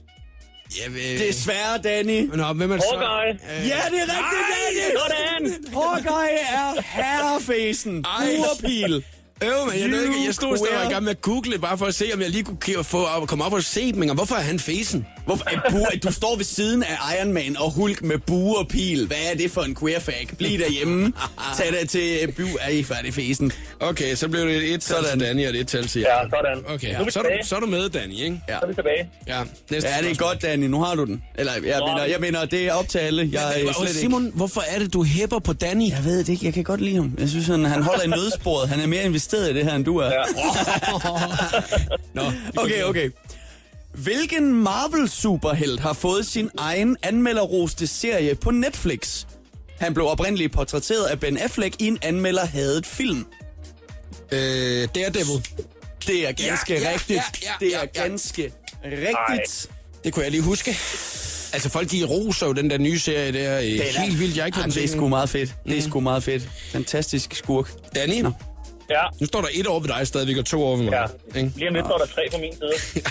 jeg ved... Desværre, Danny. Nå, hvem er det så? Hawkeye. Øh, Ja, det er rigtigt, Danny! Sådan! Hawkeye er herrefæsen. Ej. Burpil. Øv, men jeg, ikke, jeg stod og var i gang med at google, bare for at se, om jeg lige kunne få komme op og se dem. Men hvorfor er han fesen? Hvorfor, er bu- du står ved siden af Iron Man og Hulk med bue og pil. Hvad er det for en queer fag? Bliv derhjemme. Tag dig til bu. Er I færdig fesen? Okay, så blev det et et-tal til Danny og et et-tal til Ja, sådan. Okay, vi så er, du, så er du med, Danny, ikke? Ja. Så er vi tilbage. Ja, næste Ja, det er godt, Danny. Nu har du den. Eller, jeg mener, jeg mener det er op til alle. Jeg er Og slet ikke... Simon, hvorfor er det, du hæpper på Danny? Jeg ved det ikke. Jeg kan godt lide ham. Jeg synes, han, han holder i nødsporet. Han er mere investeret i det her, end du er. Ja. *laughs* Nå, Okay, okay. Hvilken Marvel-superhelt har fået sin egen anmelderroste serie på Netflix? Han blev oprindeligt portrætteret af Ben Affleck i en anmelderhadet film. Øh, Daredevil. Det er ganske Ja, ja, rigtigt. ja, ja, det ja, er ja. ganske rigtigt. Det kunne jeg lige huske. Altså, folk de roser jo den der nye serie der. Det Det er helt vildt, jeg ikke kan det er sgu meget fedt. Det er sgu meget fedt. Fantastisk skurk. Danny, Ja. nu står der et over ved dig stadigvæk, og to over ved mig. Ja. Ikke? Lige om lidt står der tre på min side.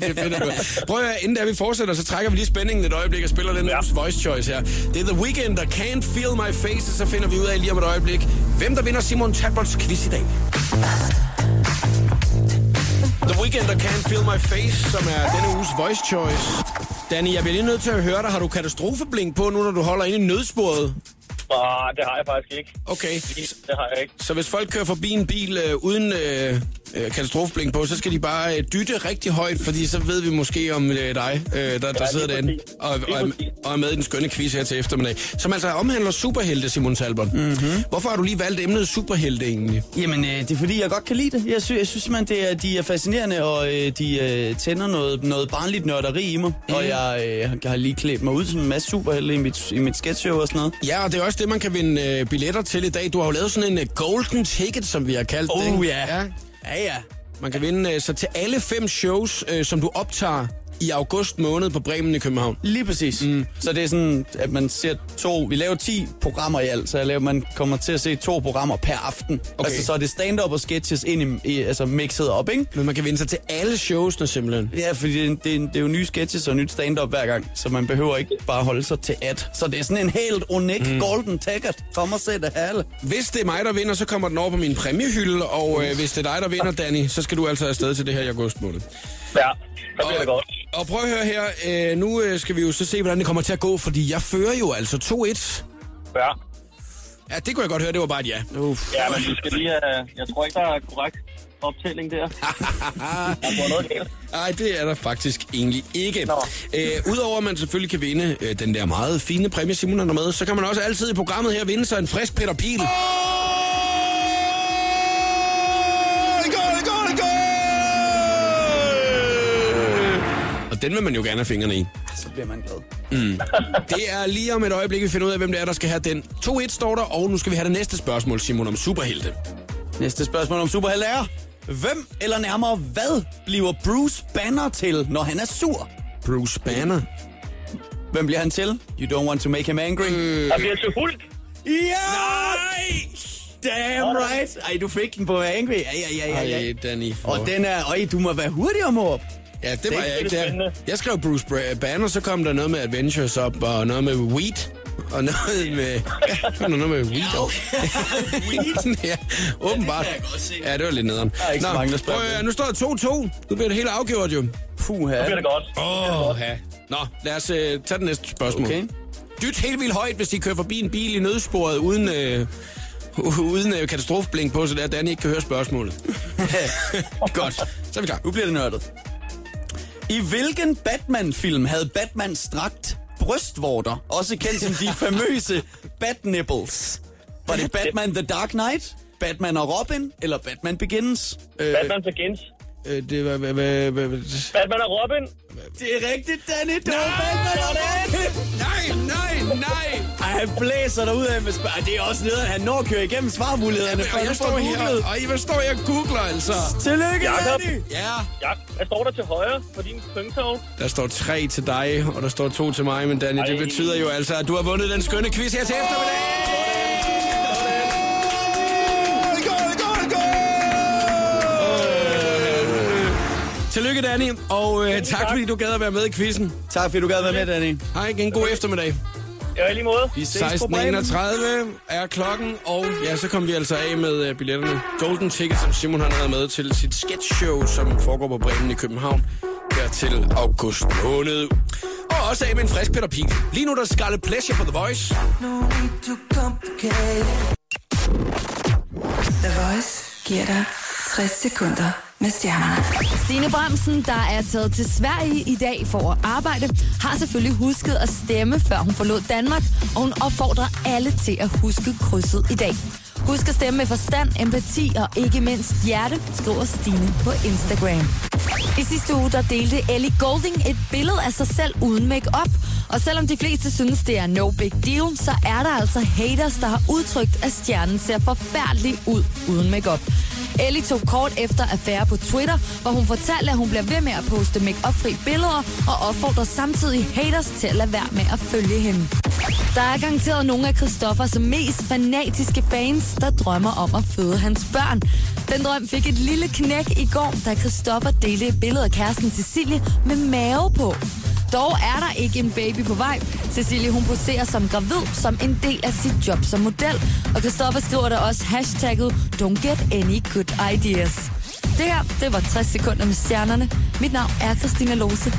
*laughs* det er fedt, Prøv at høre, inden der vi fortsætter, så trækker vi lige spændingen et øjeblik og spiller den Ja. voice choice her. Det er The Weeknd, der Can't Feel My Face, så finder vi ud af lige om et øjeblik, hvem der vinder Simon Talbots quiz i dag. The Weeknd, der Can't Feel My Face, som er denne uges voice choice. Danny, jeg bliver lige nødt til at høre dig. Har du katastrofeblink på nu, når du holder inde i nødsporet? Ah, det har jeg faktisk ikke. Okay. Det har jeg ikke. Så hvis folk kører forbi en bil øh, uden øh, øh, katastrofeblink på, så skal de bare øh, dytte rigtig højt, fordi så ved vi måske om øh, dig, øh, der, der Ja, sidder derinde og, og, præcis. og er med i den skønne quiz her til eftermiddag. Som altså omhandler superhelte, Simon Talbot. Mm-hmm. Hvorfor har du lige valgt emnet superhelte egentlig? Jamen, øh, det er fordi, jeg godt kan lide det. Jeg, sy- jeg synes simpelthen, det er, de er fascinerende, og øh, de øh, tænder noget, noget barnligt nørderi i mig. Mm. Og jeg, øh, jeg har lige klædt mig ud som en masse superhelte i mit, i mit sketchshow og sådan noget. Ja, og det er også det, man kan vinde øh, billetter til i dag. Du har jo lavet sådan en øh, golden ticket, som vi har kaldt det. Oh, ikke? ja. Ja, ja. Man kan vinde øh, så til alle fem shows, øh, som du optager i august måned på Bremen i København. Lige præcis. Mm. Så det er sådan, at man ser to... Vi laver 10 programmer i alt, så jeg laver, man kommer til at se to programmer per aften. Okay. Altså, så er det stand-up og sketches ind i, i, altså mixet op, ikke? Men man kan vinde sig til alle showsene simpelthen. Ja, fordi det, det, det er jo nye sketches og nyt stand-up hver gang, så man behøver ikke bare holde sig til at. Så det er sådan en helt unik mm. golden ticket. Kom og se det alle. Hvis det er mig, der vinder, så kommer den over på min præmiehylde, og øh, hvis det er dig, der vinder, Danny, så skal du altså afsted til det her i august måned. Ja, så bliver det godt. Og prøv at høre her, øh, nu øh, skal vi jo så se, hvordan det kommer til at gå, fordi jeg fører jo altså 2-1. Ja. Ja, det kunne jeg godt høre, det var bare et ja. Uff. Ja, men vi skal lige... Uh, jeg tror ikke, der er korrekt optælling der. *laughs* Der går noget galt. Nej, det er der faktisk egentlig ikke. Øh, Udover at man selvfølgelig kan vinde øh, den der meget fine præmie, Simon er med, så kan man også altid i programmet her vinde sig en frisk Peter Pil. Og den vil man jo gerne have fingrene i. Så bliver man glad. Det er lige om et øjeblik, vi finder ud af, hvem det er, der skal have den. 2-1 står der, og nu skal vi have det næste spørgsmål, Simon, om superhelte. Næste spørgsmål om superhelte er... Hvem eller nærmere hvad bliver Bruce Banner til, når han er sur? Bruce Banner. Hvem bliver han til? You don't want to make him angry. Der bliver til Hulk. Ja! Nej! Damn right! Ej, du fik den på angry. Ja, ja, ja, ja. Ej, Danny. Og den er... Øj, du må være hurtigere, mor. Ja, det var Det er jeg ikke. Der. Jeg skrev Bruce Banner, så kom der noget med Adventures op, og noget med Weed, og noget med... *laughs* Ja, var noget med Weed. op. Weed, ja, åbenbart. kan jeg godt se. Ja, det var lidt nederen. Der er ikke så mange, der spørger prøv, det. nu står der 2-2. Nu bliver det helt afgjort, jo. Puh, Så bliver det godt. Åh, oh, ja. Nå, lad os uh, tage det næste spørgsmål. Okay. Dyt helt vildt højt, hvis de kører forbi en bil i nødsporet, uden, øh, *laughs* uden øh, katastrofeblink på, så der Danny ikke kan høre spørgsmålet. *laughs* Godt, så er vi klar. Nu bliver det nørdet. I hvilken Batman-film havde Batman strakt brystvorter, også kendt som de famøse *laughs* Bat-nipples? Var det Batman The Dark Knight, Batman og Robin, eller Batman Begins? Øh, Batman Begins. Øh, det var... Hvad, hvad, hvad, hvad, Batman og Robin. det er rigtigt, Danny. Det var Batman og Robin. nej, nej, nej! Ej, han blæser derud af med spørg. Det er også nederen, han når at køre igennem svarmulighederne. Og jeg står her, og hvad står jeg og googler, altså? Tillykke, Jakob. Danny. Ja, Ja, hvad står der til højre for din pøngtavn? der står tre til dig, og der står to til mig, men Danny, det Ej. betyder jo altså, at du har vundet den skønne quiz her til eftermiddag! Tillykke, Danny, og øh, tak fordi du gad at være med i quizzen. Tak fordi du gad være med, Danny. Hej igen, god eftermiddag. Ja, i lige måde. Vi ses på Bremen. 16.31 er klokken, og ja, så kom vi altså af med øh, billetterne. Golden Ticket, som Simon han havde med til sit sketchshow, som foregår på Bremen i København, her til august måned. Og også af med en frisk Peter Pil. Lige nu der er Scarlet Pleasure på The Voice. The Voice giver dig 60 sekunder med stjernerne. Stine Bremsen, der er taget til Sverige i dag for at arbejde, har selvfølgelig husket at stemme, før hun forlod Danmark, og hun opfordrer alle til at huske krydset i dag. Husk at stemme med forstand, empati og ikke mindst hjerte, skriver Stine på Instagram. I sidste uge der delte Ellie Golding et billede af sig selv uden makeup, og selvom de fleste synes, det er no big deal, så er der altså haters, der har udtrykt, at stjernen ser forfærdelig ud uden makeup. Ellie tog kort efter affære på Twitter, hvor hun fortalte, at hun bliver ved med at poste make-up-fri billeder, og opfordrer samtidig haters til at lade være med at følge hende. Der er garanteret nogle af Christoffers mest fanatiske fans, der drømmer om at føde hans børn. Den drøm fik et lille knæk i går, da Christoffer delte et billede af kæresten Cecilie med mave på. Dog er der ikke en baby på vej. Cecilie hun poserer som gravid som en del af sit job som model. Og Christoffer skriver der også hashtagget Don't get any good ideas. Det her, det var 60 sekunder med stjernerne. Mit navn er Christina Lose.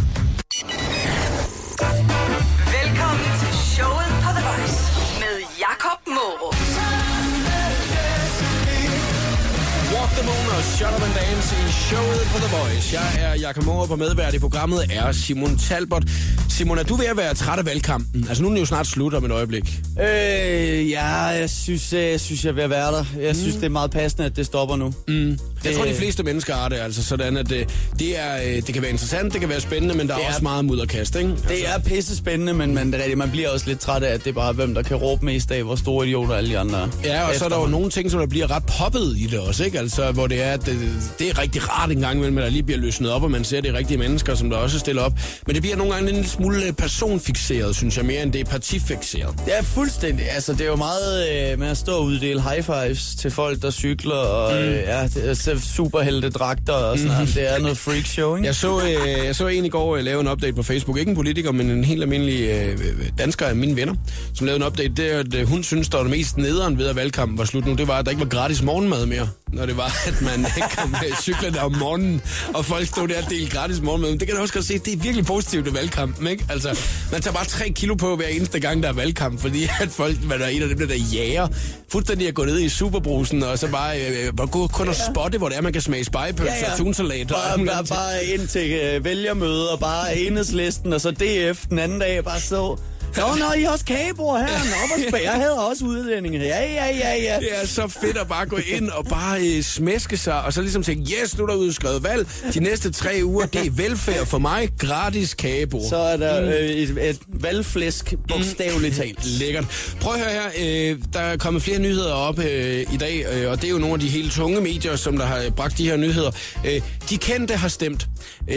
Og Shut Up and Dance i showet på The Voice. Jeg er Jakob Morup, og medvært i programmet er Simon Talbot. Simon, er du ved at være træt af valgkampen? Altså, nu er den jo snart slut om et øjeblik. Øh, ja, jeg synes, jeg, synes, jeg er ved at være der. Jeg synes, det er meget passende, at det stopper nu. Mm. Jeg tror, de Øh. fleste mennesker har det altså sådan, at det, det, er, øh, det kan være interessant, det kan være spændende, men der er, Det er- også meget mudderkast, ikke? Altså, Det er pisse spændende, men man, det man bliver også lidt træt af, at det er bare, hvem der kan råbe mest af, hvor store idioter alle de andre. Ja, og så er der jo nogle ting, som der bliver ret poppet i det også, ikke? Altså, hvor det er, at det, det er rigtig rart en gang imellem, at der lige bliver løsnet op, og man ser de rigtige mennesker, som der også stiller op. Men det bliver nogle gange en lille smule øh, personfixeret, synes jeg, mere end det er partifixeret. Er fuldstændig. Altså, det er jo meget øh, med at stå og uddele high fives til folk, der cykler, og mm. øh, ja, er superhelte dragter og sådan noget. Det er noget freak show, ikke? Jeg så, øh, jeg så en i går øh, lave en update på Facebook. Ikke en politiker, men en helt almindelig øh, dansker af mine venner, som lavede en update. Det er, at øh, hun synes, der var det mest nederen ved, at valgkampen var slut nu. Det var, at der ikke var gratis morgenmad mere. Når det var, at man kom øh, cyklerne om morgenen, og folk stod der og delte gratis morgenmad. Men det kan du også godt se, det er virkelig positivt ved valgkampen, ikke? Altså, man tager bare tre kilo på hver eneste gang, der er valgkamp, fordi at folk, man er en af dem, der, jager, fuldstændig at gå ned i superbrusen, og så bare øh, bare gå kun og spotte, hvor det er, man kan smage spejepølse ja, ja. og tunsalat. og Bare, muligt bare, bare ind til øh, vælgermøde, og bare enhedslisten, og så DF den anden dag, bare så... Nå, nå, I også kagebord her. Nå, spæ- jeg havde også udlændinge. Ja, ja, ja, ja. Det er så fedt at bare gå ind og bare øh, smæske sig, og så ligesom tænke, yes, nu er der udskrevet valg. De næste tre uger, det er velfærd for mig. Gratis kagebord. Så er der øh, et, et valgflæsk, bogstaveligt talt. Lækkert. Prøv at høre her. Øh, der er kommet flere nyheder op øh, i dag, øh, og det er jo nogle af de helt tunge medier, som der har bragt de her nyheder. Øh, de kendte har stemt. Øh,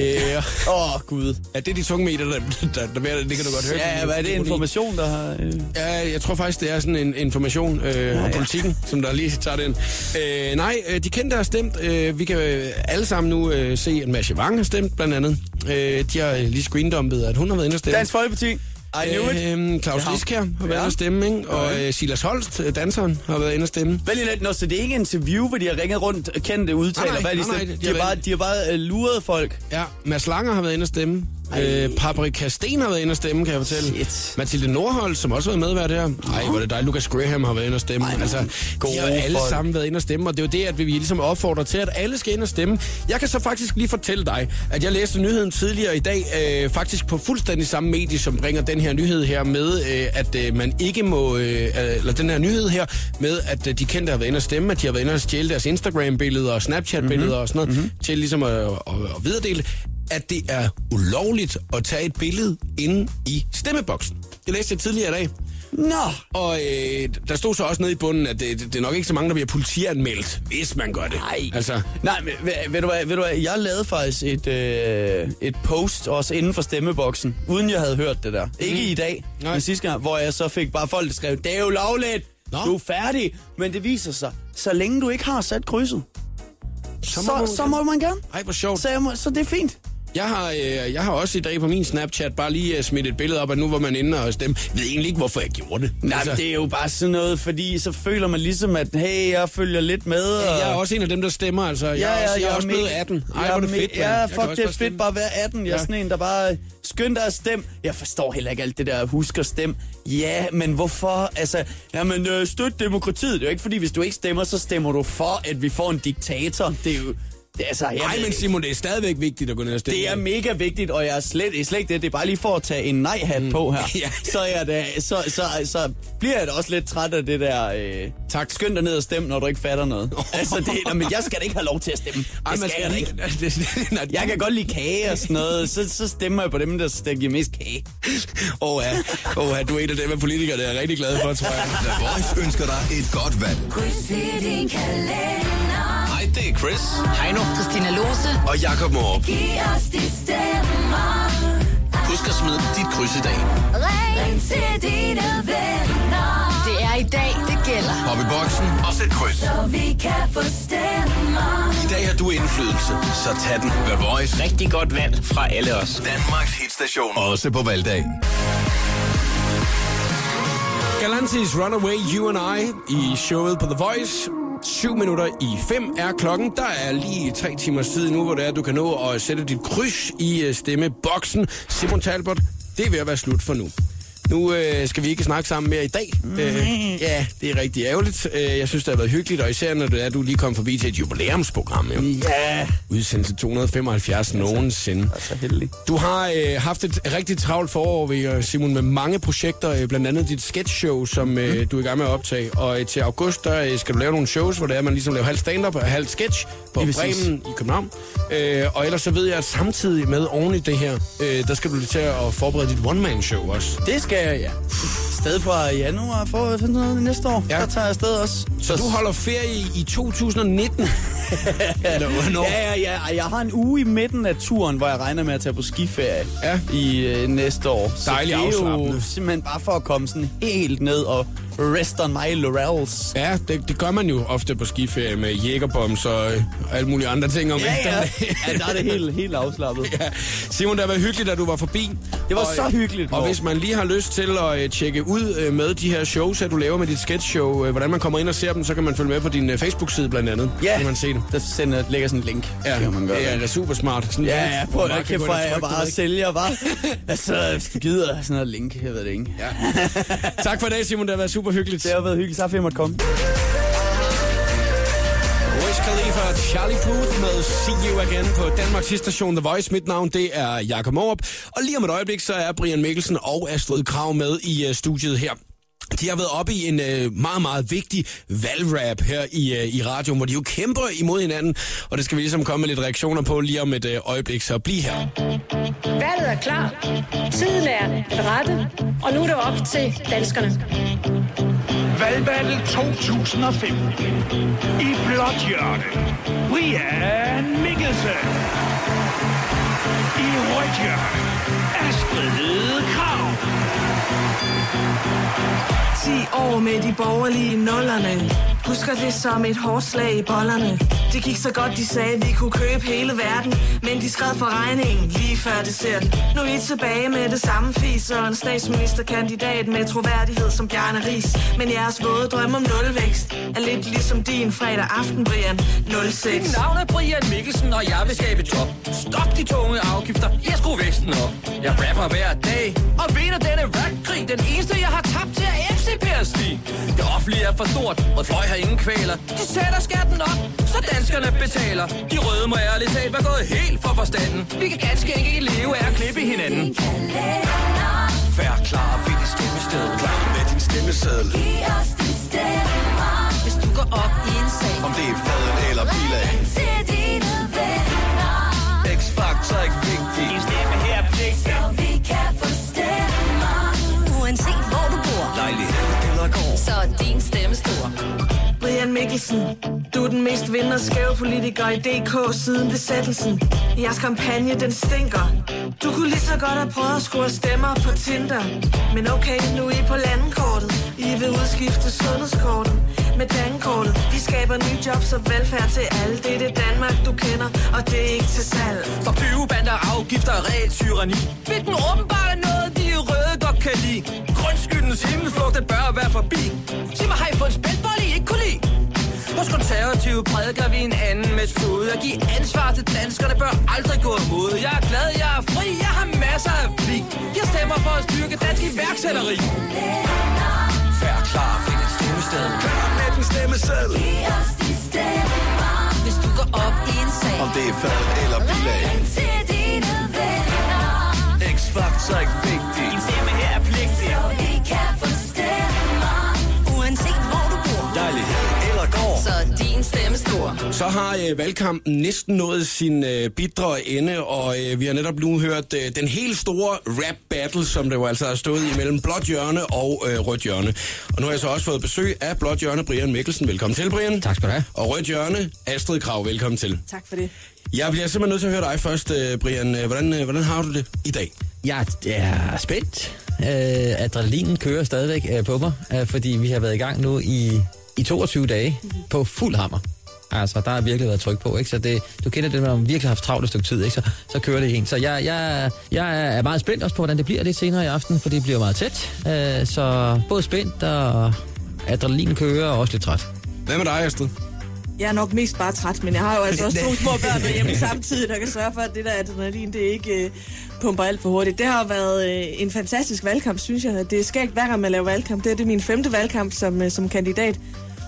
Åh, oh, Gud. ja, det er de tunge medier, der, der, der, der det kan du godt høre. Ja, hvad er det information, der har... Øh... Ja, jeg tror faktisk, det er sådan en information øh, om politikken, som der lige tager den. Øh, nej, øh, de kendte har stemt. Øh, vi kan øh, alle sammen nu øh, se, at Masha Wang har stemt, blandt andet. Øh, de har øh, lige screendumpet, at hun har været inde og stemme. Dansk Folkeparti. I knew it. Øh, Claus Ja. Har været Ja. inde og stemme, ikke? og øh, Silas Holst, øh, danseren, har været inde og stemme. Vælg lidt, nå, så det er ikke interview, hvor de har ringet rundt og kendte udtaler. Nej, nej, hvad de, nej, nej, de de, har bare, de har bare øh, luret folk. Ja, Mads Langer har været inde og stemme. Øh, Paprika Sten har været inde og stemme, kan jeg fortælle. Shit. Mathilde Nordholt, som også har været medvært her. Nej, hvor er det dig. Lucas Graham har været inde og stemme. Ej, altså, de har alle folk. sammen været inde og stemme, og det er jo det, at vi ligesom opfordrer til, at alle skal ind og stemme. Jeg kan så faktisk lige fortælle dig, at jeg læste nyheden tidligere i dag, øh, faktisk på fuldstændig samme medie, som bringer den her nyhed her med, øh, at øh, man ikke må, øh, eller den her nyhed her, med at øh, de kendte har været inde og stemme, at de har været inde og stjæle deres Instagram-billeder og Snapchat-billeder Mhm. og sådan noget, mm-hmm. til ligesom at, at, at videredele at det er ulovligt at tage et billede inde i stemmeboksen. Det læste jeg tidligere i dag. Nå, Og øh, der stod så også nede i bunden, at det, det er nok ikke så mange, der bliver politianmeldt, hvis man gør det. Nej. Altså, Nej, men ved, ved, du hvad, ved du hvad, jeg lavede faktisk et, øh, et post også inden for stemmeboksen, uden jeg havde hørt det der. Ikke i dag, Nej. men sidste gang, hvor jeg så fik bare folk, der skrev, det er jo lovligt, Nå. du er færdig. Men det viser sig, så længe du ikke har sat krydset, så, så, så må man gerne. Ej, hvor sjovt. Så, må, så det er fint. Jeg har, øh, jeg har også i dag på min Snapchat bare lige uh, smidt et billede op, at nu var man inde og stemme. Jeg ved egentlig ikke, hvorfor jeg gjorde det. Nej, altså, det er jo bare sådan noget, fordi så føler man ligesom, at hey, jeg følger lidt med. Og... Jeg er også en af dem, der stemmer, altså. Jeg er også, jeg er også blevet 18. Ej, jeg hvor er det fedt, mand. Ja, Jeg fuck, det er bare fedt stemme. bare at være 18. Jeg er Ja. sådan en, der bare skynd dig at stemme. Jeg forstår heller ikke alt det der, husk at stemme. Ja, men hvorfor? Altså, jamen, øh, støt demokratiet. Det er jo ikke, fordi hvis du ikke stemmer, så stemmer du for, at vi får en diktator. Det er jo... Det, er altså, jeg, Nej, men Simon, det er stadigvæk vigtigt at gå ned og stemme. det er mega vigtigt, og jeg er slet, det slet ikke det. Det er bare lige for at tage en nej-hat på her. *laughs* Ja. Så, er da, så, så, så bliver jeg da også lidt træt af det der... Øh, Tak. Skynd dig ned og stemme, når du ikke fatter noget. *laughs* altså, det, nå, men jeg skal da ikke have lov til at stemme. Ej, Det man skal jeg da ikke. *laughs* det, det, nej, Jeg kan godt lide kage og sådan noget. Så, så stemmer jeg på dem, der, der giver mest kage. Åh, ja. Åh, ja, du er en af dem af politikere, der er rigtig glad for, tror jeg. The Voice ønsker dig et godt valg. Kryds i din kalender. Hej, det er Chris. Heino. Christina Lose. Og Jakob Morup. Giv os de stemmer. Husk at smide dit kryds i dag. Ring til dine venner. Det er i dag, det gælder. Hop i boksen og sæt kryds. Så vi kan få stemmer. I dag har du indflydelse, så tag den. The Voice. Rigtig godt valg fra alle os. Danmarks hitstation. Også på valgdagen. Galantis Runaway You and I i showet på The Voice. 7 minutter i 5 er klokken. Der er lige tre timer tid nu, hvor det er, du kan nå at sætte dit kryds i øh, stemmeboksen. Simon Talbot, det er ved at være slut for nu. Nu øh, skal vi ikke snakke sammen mere i dag. Mm. Øh, ja, det er rigtig ærgerligt. Øh, jeg synes, det har været hyggeligt, og især når det er, du lige kom forbi til et jubilæumsprogram. Jo. Ja. Udsendelse 275 nogensinde. Så heldig. Du har øh, haft et rigtig travlt forår, ved, øh, Simon, med mange projekter, øh, blandt andet dit sketchshow, som øh, Mhm. du er i gang med at optage. Og øh, til august, der øh, skal du lave nogle shows, hvor det er, man ligesom laver halv stand-up og halv sketch på. Bremen i København. Øh, og ellers så ved jeg, at samtidig med oven i det her, øh, der skal du til at forberede dit one-man-show også. Det skal jeg, ja. Sted fra januar for sådan noget næste år. Ja. Der tager jeg afsted også. Så du holder ferie i 2019? *laughs* Eller hvornår? Ja, ja, ja. Jeg har en uge i midten af turen, hvor jeg regner med at tage på skiferie Ja. i øh, næste år. Så Dejligt det er jo afslappende. simpelthen bare for at komme sådan helt ned og rest on my laurels. Ja, det, det gør man jo ofte på skiferie med jægerbombs og øh, alle mulige andre ting om Ja, ja. ja, der er det helt, helt afslappet. *laughs* Ja. Simon, det været hyggeligt, at du var forbi. Det var og, så hyggeligt, Og Morten. hvis man lige har lyst til at øh, tjekke ud øh, med de her shows, at du laver med dit sketchshow, øh, hvordan man kommer ind og ser dem, så kan man følge med på din øh, Facebook-side blandt andet. Ja, Kan man se det. der sender, lægger sådan et link. Ja, kan man gøre. det er super smart. Sådan Ja, ja, prøv at kan kæft, hvor er jeg bare det, sælger, bare. altså, hvis du gider sådan noget link, jeg ved det ikke. Ja. tak for i dag, Simon. Det har været super hyggeligt. Det har været hyggeligt, så for jeg måtte komme. Wiz Khalifa og Charlie Puth med See You Again på Danmarks station The Voice. Mit navn, det er Jakob Morup. Og lige om et øjeblik, så er Brian Mikkelsen og Astrid Krav med i uh, studiet her. De har været oppe i en øh, meget, meget vigtig valgrap her i, øh, i radioen, hvor de jo kæmper imod hinanden, og det skal vi ligesom komme med lidt reaktioner på lige om et øh, øjeblik, så bliv her. Valget er klar. Tiden er den rette. Og nu er det op til danskerne. Valgvalget 2015. I blåt hjørne. Brian Mikkelsen. I rødt hjørne. Astrid Krav. År med de borgerlige nullerne Husker det som et hårdt slag i bollerne Det gik så godt, de sagde, vi kunne købe hele verden Men de skred for regningen lige før det ser den Nu er I tilbage med det samme fis Og en statsministerkandidat med troværdighed som Bjarne Ries Men jeres våde drøm om nulvækst Er lidt ligesom din fredag aften, Brian 06 Mit navn er Brian Mikkelsen, og jeg vil skabe job. Stop de tunge afgifter, jeg skruer væksten op. Jeg rapper hver dag, og vinder denne rap-krig. Den eneste, jeg har tabt til, er MC Per Stig. Det offentlige er for stort, og fløj har ingen kvaler. De sætter skatten op, så danskerne betaler. De røde må ærligt talt være gået helt for forstanden. Vi kan ganske ikke leve af at klippe hinanden. Fær klar, find dit stemmested. Klar med din stemmeseddel. Giv os din stemme. Hvis du går op i en sag. Om det er faden eller bilag. Til dine venner. X-Factor er ikke vigtig. Din stemme her er pligtig. Så vi kan få stemmer. Uanset hvor du bor. Lejlighed eller gård. Så din stemme. Brian Mikkelsen, du er den mest vinder skæve politiker i DK siden besættelsen. Jeres kampagne, den stinker. Du kunne lige så godt have prøvet at score stemmer på Tinder. Men okay, nu er I på landkortet. I vil udskifte sundhedskortet med dankortet. Vi skaber nye jobs og velfærd til alle. Det er det Danmark, du kender, og det er ikke til salg. Så 20 bander afgifter og reelt tyranni. Hvilken åbenbart er noget, de røde godt kan lide. Grundskyldens himmelflugt, det bør være forbi. Prædiker vi en anden metode. At give ansvar til danskerne bør aldrig gå imod. Jeg er glad, jeg er fri, jeg har masser af pli. Jeg stemmer for at styrke dansk iværksætteri. Fær klar, find dit stemmested. Klar med din stemmeseddel. Giv os din stemme. Hvis du går op i en sag. Om det er faden eller bilag. Ring til dine venner. X-Factor er ikke vigtig. Din stemme her stor. Så har øh, valgkampen næsten nået sin øh, bidre ende, og øh, vi har netop nu hørt øh, den helt store rap battle, som det jo altså har stået imellem blåt hjørne og øh, rødt hjørne. Og nu har jeg så også fået besøg af blåt hjørne, Brian Mikkelsen. Velkommen til, Brian. Tak skal du have. Og rødt hjørne, Astrid Krav. Velkommen til. Tak for det. Jeg bliver simpelthen nødt til at høre dig først, øh, Brian. Øh, Hvordan, øh, hvordan har du det i dag? Jeg er spændt. Øh, adrenalinen kører stadigvæk øh, på mig, øh, fordi vi har været i gang nu i, i 22 dage på fuld hammer. Altså, der har virkelig været tryk på, ikke? Så det, du kender det, når man virkelig har haft travlt et stykke tid, ikke? Så, så kører det en. Så jeg, jeg, jeg er meget spændt også på, hvordan det bliver lidt senere i aften, for det bliver meget tæt. Øh, så både spændt og adrenalin kører og også lidt træt. Hvad med dig, Astrid? Jeg er nok mest bare træt, men jeg har jo altså også to små børn derhjemme samtidig, der kan sørge for, at det der adrenalin, det ikke øh, pumper alt for hurtigt. Det har jo været øh, en fantastisk valgkamp, synes jeg. Det er skægt hver gang man laver valgkamp. Det er, det min femte valgkamp som, øh, som kandidat.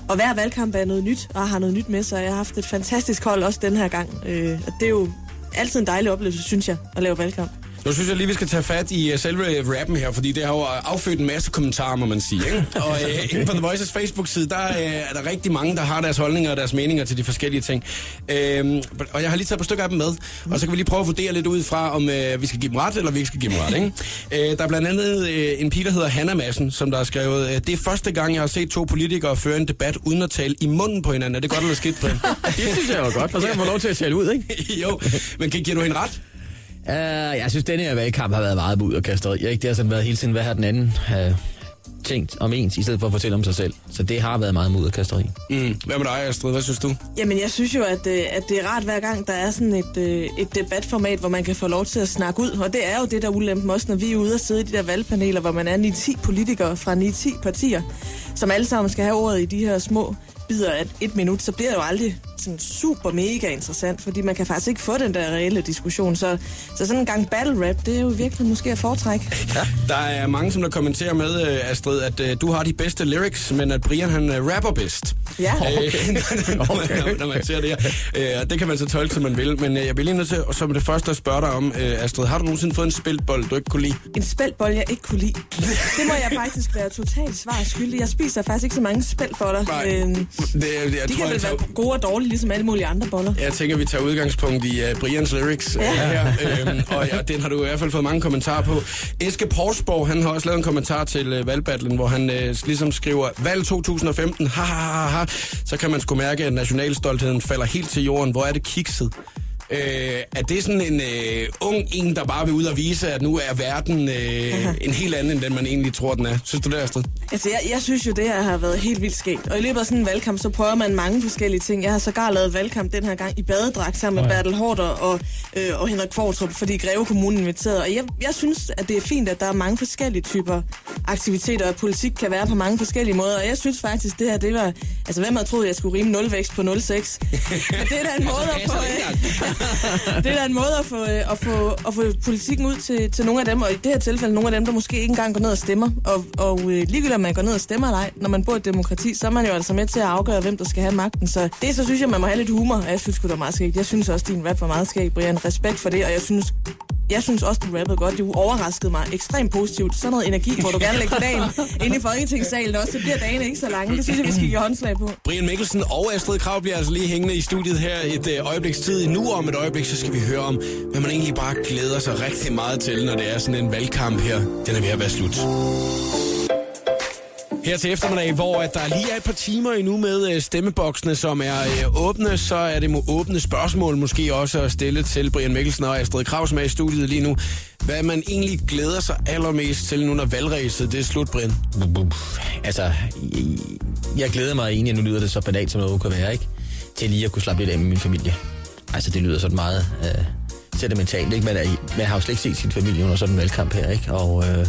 Og hver valgkamp er noget nyt, og har noget nyt med sig. Jeg har haft et fantastisk hold også den her gang. Øh, og det er jo altid en dejlig oplevelse, synes jeg, at lave valgkamp. Nu synes jeg lige, vi skal tage fat i uh, selve rappen her, fordi det har jo affødt en masse kommentarer, må man sige. Ikke? *laughs* Og uh, inden på The Voices Facebook-side, der uh, er der rigtig mange, der har deres holdninger og deres meninger til de forskellige ting. Uh, og jeg har lige taget et par stykker af dem med, og så kan vi lige prøve at vurdere lidt ud fra, om uh, vi skal give dem ret, eller vi ikke skal give dem ret. Ikke? Uh, *laughs* der er blandt andet uh, en pige, der hedder Hanna Madsen, som der har skrevet, uh, det er første gang, jeg har set to politikere føre en debat uden at tale i munden på hinanden. Er det godt eller skidt, Brian? *laughs* det synes jeg var godt, for så kan man lov til at tale ud, ikke? jo, men giver du hende ret? Uh, jeg synes, denne her valgkamp har været meget bud og kasteri. Ikke? Det har sådan været hele tiden, hvad har den anden uh, tænkt om ens, i stedet for at fortælle om sig selv. Så det har været meget mod og kasteri. Mm. Hvad med dig, Astrid? Hvad synes du? Jamen, jeg synes jo, at, øh, at det er rart hver gang, der er sådan et, et debatformat, hvor man kan få lov til at snakke ud. Og det er jo det, der ulemper også, når vi er ude og sidde i de der valgpaneler, hvor man er 9-10 politikere fra 9-10 partier, som alle sammen skal have ordet i de her små bider af et minut, så bliver det jo aldrig sådan super mega interessant, fordi man kan faktisk ikke få den der reelle diskussion. Så, så sådan en gang battle rap, det er jo virkelig måske at foretrække. Ja. Der er mange, som der kommenterer med, øh, Astrid, at uh, du har de bedste lyrics, men at Brian han uh, rapper bedst. Ja. Okay. *laughs* okay. når, når man ser det her. Uh, det kan man så tolke, som man vil. Men uh, jeg bliver lige nødt til, som det første at spørge dig om, uh, Astrid, har du nogensinde fået en spiltbold, du ikke kunne lide? En spiltbold, jeg ikke kunne lide? Det må jeg faktisk være totalt svar skyldig. Jeg spiser faktisk ikke så mange spiltboller. Nej, det, det, jeg de tror, kan vel tager... være gode og dårlige, ligesom alle mulige andre boller. Jeg tænker, vi tager udgangspunkt i uh, Brians lyrics Ja. uh, her. *laughs* Øhm, og ja, den har du i hvert fald fået mange kommentarer på. Eske Porsborg, han har også lavet en kommentar til uh, valgbattlen, hvor han uh, ligesom skriver, valg 2015, ha, ha, ha, ha. Så kan man sgu mærke, at nationalstoltheden falder helt til jorden. Hvor er det kikset? Øh, er det sådan en øh, ung en, der bare vil ud og vise, at nu er verden øh, en helt anden, end den man egentlig tror, den er? Synes du det, Astrid? Altså, jeg, jeg synes jo, det her har været helt vildt skægt. Og i løbet af sådan en valgkamp, så prøver man mange forskellige ting. Jeg har sågar lavet valgkamp den her gang i badedragt sammen med Ja. Bertel Hårder og, øh, og Henrik Kvartrup, fordi Greve Kommune inviterede. Og jeg, jeg synes, at det er fint, at der er mange forskellige typer aktiviteter, og politik kan være på mange forskellige måder. Og jeg synes faktisk, det her, det var... Altså, hvem havde troet, jeg skulle rime 0 vækst på 0,6? *laughs* Men det er da en måde at få... *laughs* det er da en måde at få, øh, at få, at få politikken ud til, til nogle af dem, og i det her tilfælde nogle af dem, der måske ikke engang går ned og stemmer. Og, og øh, ligegyldigt om man går ned og stemmer eller ej, når man bor i et demokrati, så er man jo altså med til at afgøre, hvem der skal have magten. Så det så synes jeg, man må have lidt humor, og jeg synes det er meget skægt. Jeg synes også, din rap var meget skægt, Brian. Respekt for det, og jeg synes, jeg synes også, du rappede godt. Du overraskede mig ekstremt positivt. Sådan noget energi, hvor du gerne lægger dagen inde i Folketingssalen også. Så bliver dagen ikke så lange. Det synes jeg, vi skal give håndslag på. Brian Mikkelsen og Astrid Krav bliver altså lige hængende i studiet her et øh, øjebliks tid. Nu om et øjeblik, så skal vi høre om, hvad man egentlig bare glæder sig rigtig meget til, når det er sådan en valgkamp her. Den er ved at være slut. Her til eftermiddag, hvor at der lige er et par timer endnu med øh, stemmeboksene, som er øh, åbne, så er det må åbne spørgsmål måske også at stille til Brian Mikkelsen og Astrid Kraus med i studiet lige nu. Hvad man egentlig glæder sig allermest til nu, når valgræset det er slut, Brian? Altså, jeg, jeg glæder mig egentlig, nu lyder det så banalt som noget kan være, ikke? Til lige at kunne slappe lidt af med min familie. Altså, det lyder sådan meget øh, sentimentalt, ikke? Man, er, man har jo slet ikke set sin familie under sådan en valgkamp her, ikke? Og øh,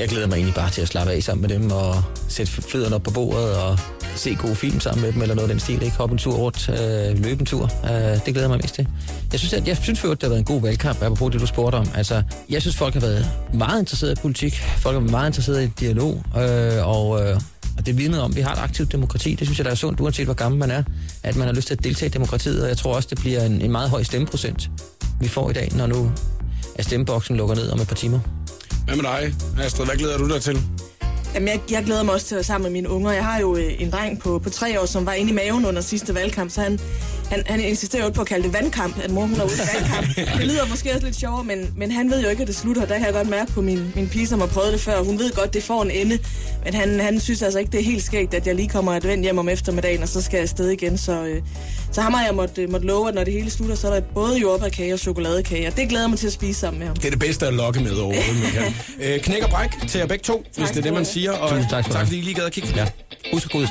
jeg glæder mig egentlig bare til at slappe af sammen med dem og sætte fødderne op på bordet og se gode film sammen med dem, eller noget af den stil, ikke? Hoppe en tur rundt, øh, løbe en tur. Øh, det glæder jeg mig mest til. Jeg synes, at, jeg synes for, at det har været en god valgkamp, apropos det, du spurgte om. Altså, jeg synes, folk har været meget interesserede i politik. Folk har været meget interesserede i dialog, øh, og... Øh, og det vidner om, at vi har et aktivt demokrati. Det synes jeg, der er sundt, uanset hvor gammel man er, at man har lyst til at deltage i demokratiet. Og jeg tror også, det bliver en, en meget høj stemmeprocent, vi får i dag, når nu at stemmeboksen lukker ned om et par timer. Hvad med dig, Astrid? Hvad glæder du dig til? Jamen, jeg, jeg glæder mig også til at være sammen med mine unger. Jeg har jo øh, en dreng på, på tre år, som var inde i maven under sidste valgkamp, så han, han, han insisterer jo på at kalde det vandkamp, at mor hun er ude i valgkamp. Det lyder måske også lidt sjovere, men, men han ved jo ikke, at det slutter. Der kan jeg godt mærke på min, min pige, som har prøvet det før. Hun ved godt, at det får en ende, men han, han synes altså ikke, det er helt skægt, at jeg lige kommer advent hjem om eftermiddagen, og så skal jeg afsted igen. Så, øh, så ham har jeg måtte, måtte love, at når det hele slutter, så er der både jordbærkage og chokoladekage, og det glæder jeg mig til at spise sammen med ham. Det er det bedste at lokke med overhovedet, *laughs* man kan. Øh, knæk og bræk til jer begge to, hvis det er det, man siger. Og Tusind tak tak fordi I lige gad at kigge. Ja. Husk at gå ud.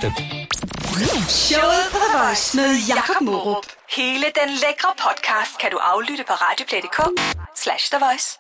Showet på The Voice med Jakob Morup. Hele den lækre podcast kan du aflytte på radioplay.dk slash The Voice.